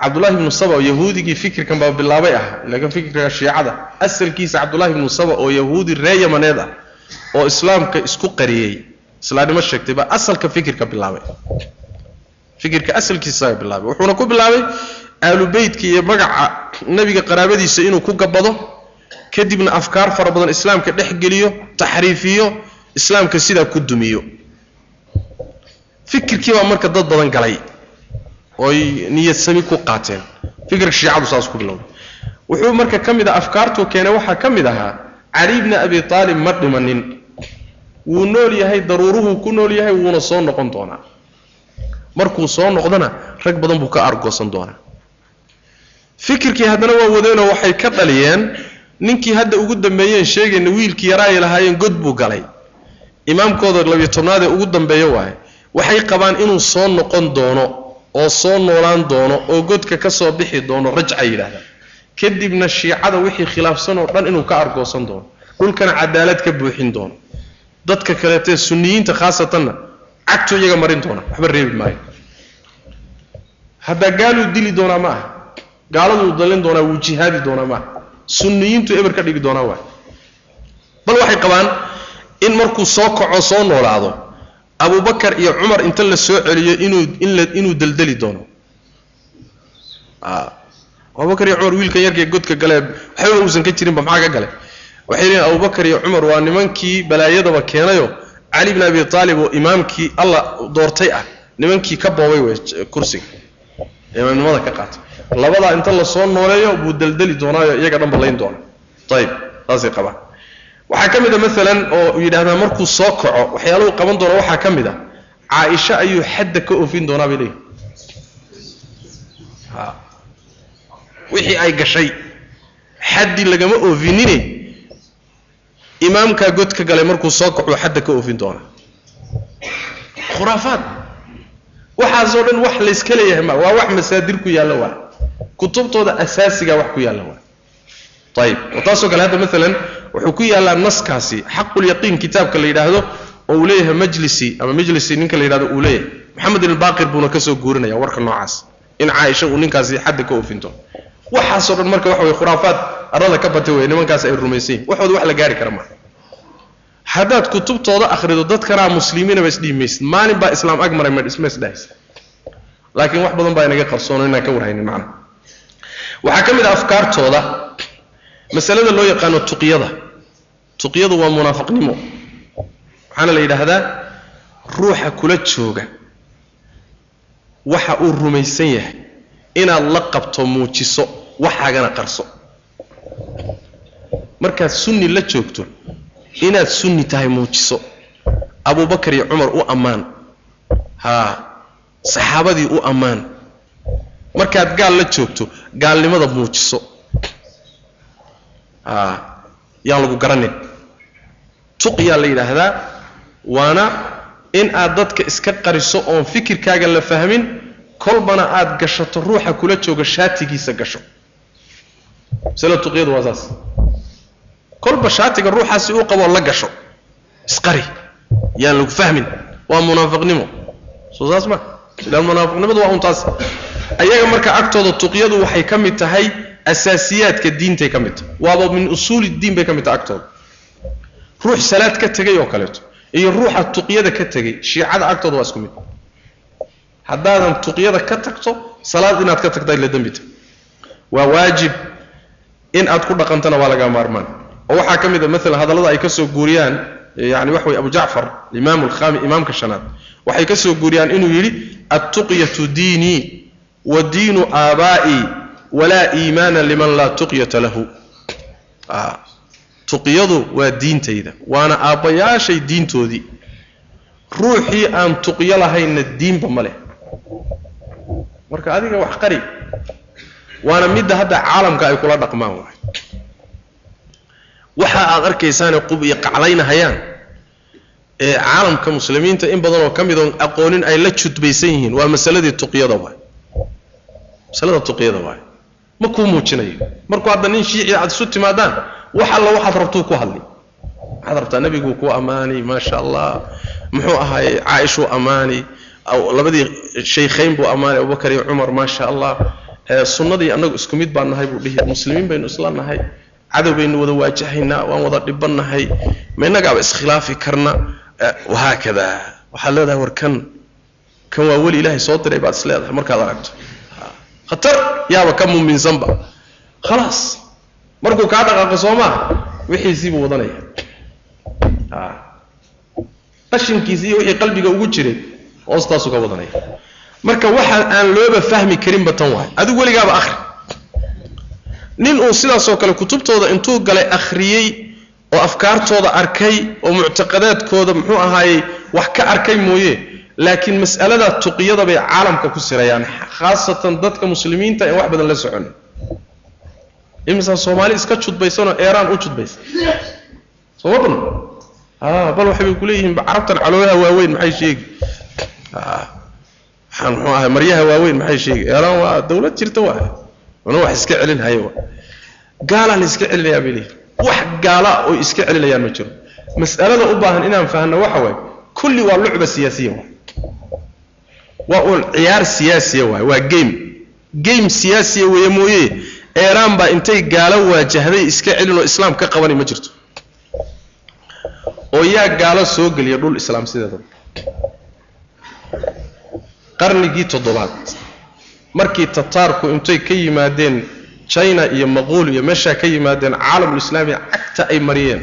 cabdullahi ibnu saba oo yahuudigii fikirkan baa bilaabay ah laakiin fikirka shiicada. Asalkiisa cabdullahi ibnu saba oo yahuudi ree yamaneed ah oo islaamka isku qariyey. Islaamnimo sheegtay baa asalka fikirka bilaabay. Fikirka asalkiisa bilaabay. Wuxuuna ku bilaabay aalu beytka iyo magaca nebiga qaraabadiisa inuu ku gabado. Kadibna afkaar fara badan islaamka dhex geliyo taxriifiyo islaamka sidaa ku dumiyo. Fikirkii baa marka dad badan galay ooy niyad sami ku qaateen. Fikirka shiicadu saas ku bilowday wuxuu marka ka mid ah afkaartuu keenay waxaa ka mid ahaa cali bni abi aalib ma dhimanin wuu nool yahay daruuruhuu ku nool yahay wuuna soo noqon doonaa. Markuu soo noqdona rag badan buu ka argoosan doonaa. Fikirkii haddana waa wadeenoo waxay ka dhaliyeen ninkii hadda ugu dambeeyeen sheegayna wiilkii yaraa ay lahaayeen god buu galay. Imaamkooda labiyo tobnaad ee ugu dambeeyo waaye waxay qabaan inuu soo noqon doono oo soo noolaan doono oo godka ka soo bixi doono rajca yidhahdaan kadibna shiicada wixii khilaafsan oo dhan inuu ka argoosan doono. Dhulkana cadaalad ka buuxin doono. Dadka kaleetee sunniyiinta khaasatanna cagtu iyaga marin doona. Waxba reebi maayo. Haddaa gaaluu dili doonaa ma aha. Gaaladuu dalin doonaa wuu jihaadi doonaa ma aha. Sunniyiintu eber ka dhigi doonaa waay. Bal waxay qabaan in markuu soo kaco soo noolaado abubakar iyo cumar inta la soo celiyo inuu inla inuu deldeli doono abubakar iyo cumar wiilkan yarkee godka gale waxba uusan ka jirinba maxaa ka gale waxay leeyiin abubakar iyo cumar waa nimankii balaayadaba keenayo. Cali bn abi aalib oo imaamkii alla doortay ah nimankii ka boobay wey kursiga. Imaamnimada ka qaatay. Labadaa inta la soo nooleeyo buu deldeli doonaayo iyaga dhanba layn doona ayib saasay qabaan. Waxaa ka mid a maalan oo yidhahdaa markuu soo kaco waxyaaluhu qaban doona waxaa ka mid a caaisha ayuu xadda ka oofin doonaa bay leeyihi wixii ay gashay. Xaddii lagama oofinine. Imaamkaa godka galay markuu soo kaco xadda ka oofin doonaa khuraafaad. Waxaasoo dhan wax layska leeyahay ma? Waa wax masaadir ku yaalla waa? Kutubtooda asaasiga wax ku yaalla waa? Ayib oo taasoo kale hadda maalan wuxuu ku yaallaa naskaasi. Xaqulyaqiin kitaabka la yidhaahdo oo uu leeyahay majlisi ama majlisi ninka la yidhahdo uu leeyahay. Maxamed ilbaaqir buuna ka guurinaya warka noocaas. In caaisha uu ninkaasi xadda ka oofinto waxaasoo dhan marka waxa way khuraafaad arlada ka batay wey nimankaas ay rumaysan yihiin waxooda wax la gaari kara maaha haddaad kutubtooda akhrido dadkanaa muslimiinaba isdhihi maalin baa islaam ag maray ma isdhahaysa laakiin wax badan baa inaga qarsoono inaan ka warhaynin macna. Waxaa ka mid ah afkaartooda. Masalada loo yaqaano tuqyada. Tuqyadu waa munaafaqnimo waxaana la yidhaahdaa ruuxa kula jooga. Waxa uu rumaysan yahay. Inaad la qabto muujiso waxaagana qarso. Markaad sunni la joogto inaad sunni tahay muujiso. Abubakar iyo cumar u ammaan. Haa saxaabadii u ammaan. Markaad gaal la joogto gaalnimada muujiso. Haa yaan lagu garanin. Tuqyaa la yidhaahdaa waana in aad dadka iska qariso oon fikirkaaga la fahmin kolbana aad gashato ruuxa kula jooga shaatigiisa gasho masala tuqyadu waa saas. Kolba shaatiga ruuxaasi uu qaboo la gasho. Isqari. Yaan lagu fahmin. Waa munaafiqnimo. Soo saas ma. Ilaan munaafiqnimadu waa un ayaga marka agtooda tuqyadu waxay ka mid tahay asaasiyaadka diintay ka mid. Tahay waaba min usuuli diin bay ka mid tahay agtooda. Ruux salaad ka tegay oo kaleeto. Iyo ruuxa tuqyada ka tegay. Shiicada agtooda waa isku mid. Haddaadan tuqyada ka tagto salaad inaad ka tagta la dembita waa waajib in aad ku dhaqantana waa laga maarmaan. Oo waxaa ka mid a maalan hadallada ay ka soo guuriyaan yani wax wey abu jacfar imaam alkhami imaamka shanaad waxay ka soo guuriyaan inuu yidhi altuqyatu diinii wa diinu aabaa'ii walaa iimaana liman laa tuqyata lahu. Tuqyadu waa diintayda waana aabbayaashay diintoodii. Ruuxii aan tuqyo lahaynna diinba ma leh. Marka adiga wax qari waana midda hadda caalamka ay kula dhaqmaan waay. Waxa aad arkaysaane qub iyo qacdaynahayaan ee caalamka muslimiinta in badan oo ka mid oon aqoonin ay la judbaysan yihiin waa masaladii tuqyada waay. Masalada tuqyada waay. Ma kuu muujinayo? Markuu hadda nin shiici aad isu timaadaan wax alla waxaad rabtuu ku hadli. Waxaad rabtaa nebiguu ku ammaani maasha allah. Muxuu ahaay caaishuu ammaani labadii shaykhayn buu ammaanay abubakar iyo cumar maasha allah sunnadii annagu isku mid baan nahay buu dhihi muslimiin baynu isla nahay cadow baynu wada waajahaynaa waan wada dhibannahay ma innagaaba iskhilaafi karna wahaakada waxaad leedahay war kan kan waa weli ilaahay soo diray baad is leedahay markaad aragto. Khatar yaaba ka muminsanba. Khalaas markuu kaa dhaqaaqo soo wixiisiibuu wadanaya qashinkiisi iyo wixii qalbiga ugu jiray hoostaasuu ka wadanaya marka waxa aan looba fahmi karinba tan waay. Adigu weligaaba akhri. Nin uu sidaasoo kale kutubtooda intuu galay akhriyey oo afkaartooda arkay oo muctaqadaadkooda muxuu ahaayey wax ka arkay mooye laakiin mas'alada tuqyada bay caalamka ku sirayaan khaasatan dadka muslimiinta en wax badan la socon imisaa soomaali iska judbaysanoo eeraan u judbaysa? Sooma badno bal waxay ku leeyihiin carabtan calooyaha waaweyn maxay sheegi muxuu ahay maryaha waaweyn maxay sheegi eeraan waa dawlad jirta waa. Una wax iska celinhaya gaalaa la iska celinayaa bay leeyihiin wax gaala oo iska celinayaan ma jiro. Mas'alada u baahan inaan fahanno waxa waaye kulli waa lucba siyaasiya waay waa uun ciyaar siyaasiya waay waa game. Game siyaasiya weeye mooye. Eeraan baa intay gaalo waajahday iska celin oo islaam ka qabani ma jirto. Oo yaa gaalo soo geliya dhul islaam sideedaba qarnigii toddobaad. Markii tataarku intay ka yimaadeen china iyo maquul iyo meeshaa ka yimaadeen caalamulislaami cagta ay mariyeen.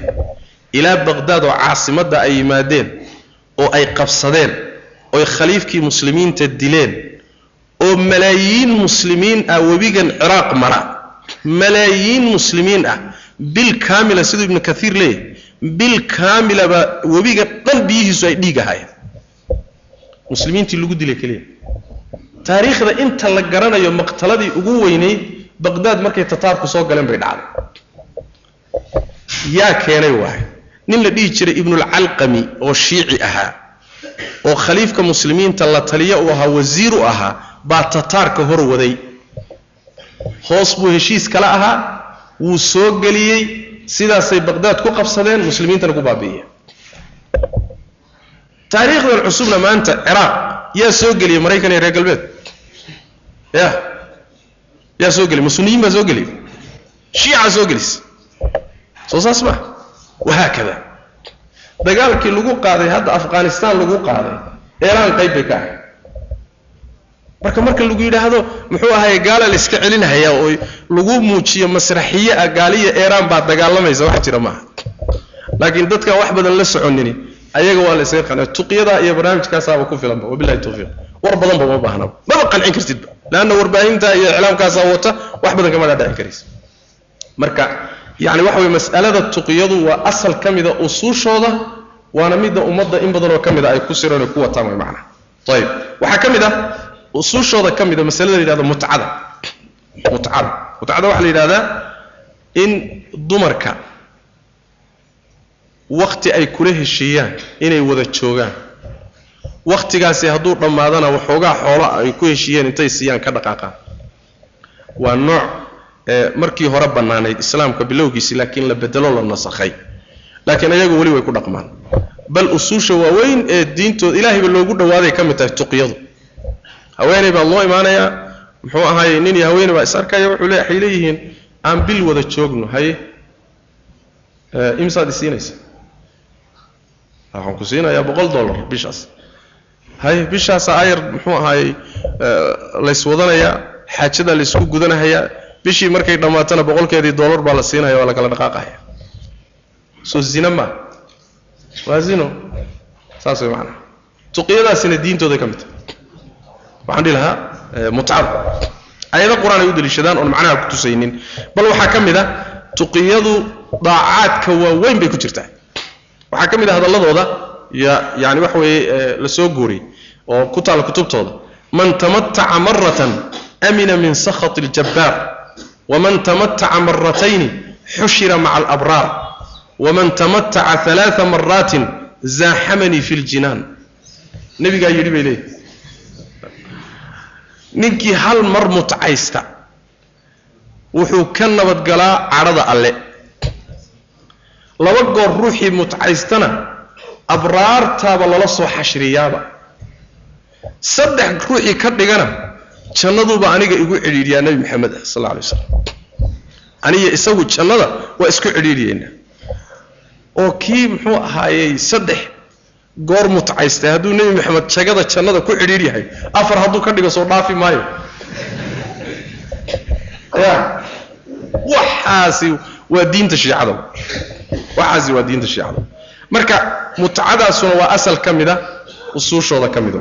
Ilaa baqhdaad oo caasimadda ay yimaadeen oo ay qabsadeen oy khaliifkii muslimiinta dileen oo malaayiin muslimiin ah webigan ciraaq mara. Malaayiin muslimiin ah bil kaamila siduu ibnu kaiir leeyahy bil kaamilaba webiga dhan biyihiisu ay dhiig ahaayeen muslimiintii lagu dilay keliya. Taariikhda inta la garanayo maqtaladii ugu weynayd baqhdaad markay tataarku soo galeen bay dhacday. Yaa keenay waay nin la dhihi jiray ibnulcalqami oo shiici ahaa oo khaliifka muslimiinta la taliya uu ahaa wasiir u ahaa baa tataarka hor waday. Hoos buu heshiis kala ahaa wuu soo geliyey. Sidaasay baqhdaad ku qabsadeen muslimiintana ku baabi'iyeen taariikhdan cusubna maanta ciraaq yaa soo geliyey maraykan iyo reer galbeed? Ya yaa soo geliyey masuniyiin baa soo geliyey? Shiica soo gelisa soo saas ma wahaakada dagaalkii lagu qaaday hadda afghanistan lagu qaaday eeraan qayb bay ka ahayd. Marka marka lagu yidhaahdo muxuu ahaye gaala la iska celinhayaa oo lagu muujiyo masraxiye ah gaaliya eeraan baa dagaalamaysa wax jira maaha. Laakiin dadkan wax badan la soconini ayaga waa la isaga qancin tuqyada iyo barnaamijkaasaaba ku filanba wabillahi tawfiiq. War badanba ma baahnaba maba qancin kartidba leanna warbaahinta iyo iclaamkaasaa wata wax badan kama dhaadhicin karaysa marka yani waxa weye mas'alada tuqyadu waa asal ka mida usuushooda waana midda ummadda in badanoo ka mida ay ku sireen ku wataan way macnaha ayib waxaa ka mid ah usuushooda ka mida masalada la yidhahdo mutcada. Mutcada. Mutcada waxaa la yidhahdaa in dumarka wakti ay kula heshiiyaan inay wada joogaan. Wakhtigaasi hadduu dhammaadana waxoogaa xoolo ay ku heshiiyeen intay siiyaan ka dhaqaaqaan. Waa nooc markii hore bannaanayd islaamka bilowgiisii laakiin la bedelo la nasakhay. Laakiin ayagu weli way ku dhaqmaan. Bal usuusha waaweyn ee diintooda ilaahayba loogu dhawaaday ka mid tahay tuqyadu. Haweeney baa loo imaanayaa muxuu ahaayey nin iyo haweeney baa is arkaya wuxuu le waxay leeyihiin aan bil wada joogno haye imisaad isiinaysa waxaan ku siinayaa boqol dollar bishaas. Haye bishaasa ayar muxuu ahaayey layswadanayaa xaajadaa laysku gudanahayaa. Bishii markay dhammaatana boqolkeedii dollar baa la siinaya waa la kala dhaqaaqaya soo zina maa waa zino. Saas way macnaha tuqiyadaasina diintooday ka mid tahay. Waxaan dhihi lahaa mutcada ayado qur'aan ay u daliishadaan oon macnaha ku tusaynin. Bal waxaa ka mid a tuqiyadu daacaadka waaweyn bay ku jirtaa waxaa ka mid a hadalladooda ya yani waxa weeye la soo guuriyey oo ku taalla kutubtooda man tamataca maratan amina min sakhat اljabbaar waman tamataca maratayni xushira maca alabraar waman tamataca ثalaaثa maraatin zaaxamanii fi اljinaan nebigaa yidhi bay leeyihi ninkii hal mar mutcaysta wuxuu ka nabadgalaa cadhada alle laba goor ruuxii mutcaystana abraartaaba lala soo xashriyaaba. Saddex ruuxii ka dhigana jannaduuba aniga igu cidhiidhiyaa nebi maxamed ah sal alay waslam aniga isagu jannada waa isku cidhiidhiyeynaa oo kii muxuu ahaayey saddex goor mutcaystay hadduu nebi maxamed jagada jannada ku cidhiidh yahay afar hadduu ka dhigo soo dhaafi maayo. Waxaasi waa diinta shiicada. Waxaasi waa diinta shiicada. Marka mutcadaasuna waa asal ka mida usuushooda ka mida.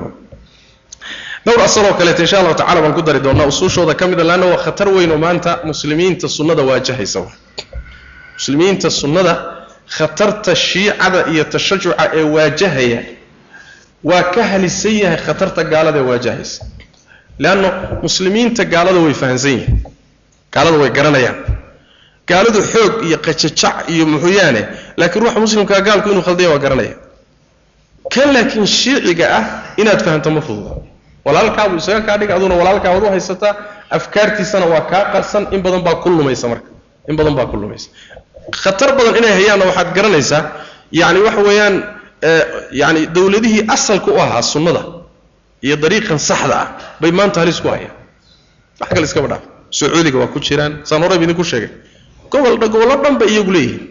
Dhowr asaloo kaleeto insha allahu tacala baan ku dari doonaa usuushooda ka mida laanna waa khatar weyn maanta muslimiinta sunnada waajahaysa. Muslimiinta sunnada khatarta shiicada iyo tashajuca ee waajahaya waa ka halisan yahay khatarta gaalada ee waajahaysa. Leanno muslimiinta gaalada way fahansan yihiin. Gaalada way garanayaan gaaladu xoog iyo qajajac iyo muxuyaane laakiin ruuxa muslimkaa gaalku inuu khaldaya waa garanaya. Kan laakiin shiiciga ah inaad fahanto ma fududa. Walaalkaabuu isaga kaa dhig aduna walaalkaa waad u haysataa afkaartiisana waa kaa qarsan in badan baa ku lumaysa marka. In badan baa ku lumaysa. Khatar badan inay hayaanna waxaad garanaysaa yani waxa weeyaan yani dowladihii asalka u ahaa sunnada iyo dariiqan saxda ah bay maanta halis ku hayaan. Wax kale iskaba dhaaf sacuudiga waa ku jiraan. Saan horayba idinku sheegay gobol gobollo dhan bay iyagu leeyihiin.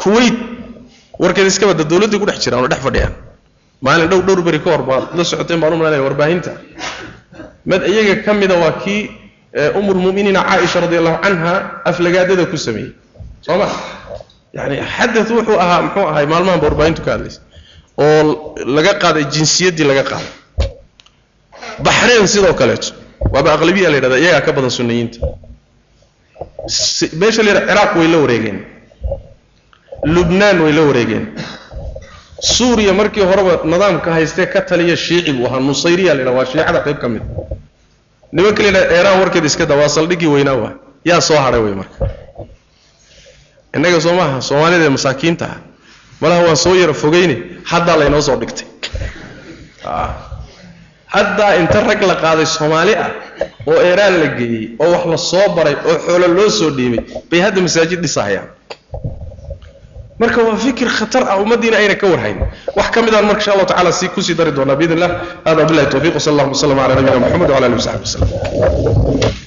Kuwait warkeeda iska bada dowladday ku dhex jiraan oo dhex fadhiyaan maalin dhow dhowr beri ka hor baad la socoteen baan u malanaya warbaahinta. Mad iyaga ka mida waa kii umulmuminiina caaisha radi allahu canha aflagaadada ku sameeyey. Soo ma yani xadad wuxuu ahaa muxuu ahay maalmahan ba warbaahintu ka hadlaysa oo laga qaaday jinsiyaddii laga qaaday. Baxreen sidoo kaleeto waaba aqlabiya la yidhahda iyagaa ka badan sunniyiinta meesha la yidhaha ciraaq way la wareegeen. Lubnaan way la wareegeen. Suuriya markii horeba nidaamka haystee ka taliya shiici buu ahaa. Nusayriya la yidhaha waa shiicada qayb ka mid. Nimanka la yidhaha eeraan warkeeda iska da waa saldhiggii weynaa waa. Yaa soo hadhay wey marka. Innaga soo maaha soomaalida ee masaakiinta ah. Malaha waan soo yara fogeyne haddaa laynoo soo dhigtay. Haddaa inta rag la qaaday soomaali ah oo eeraan la geeyey oo wax la baray oo xoolo loo soo dhiibay bay hadda masaajid dhisahayaan marka waa fikir khatar ah ummaddiina ayna ka warhayn. Wax ka midaan marka insha allahu tacala si ku sii dari doonaa biidn illah hada billahi tawfiq wsal allahuma wslam ala nabiyina muxamed wala alihi wasaxbi waslem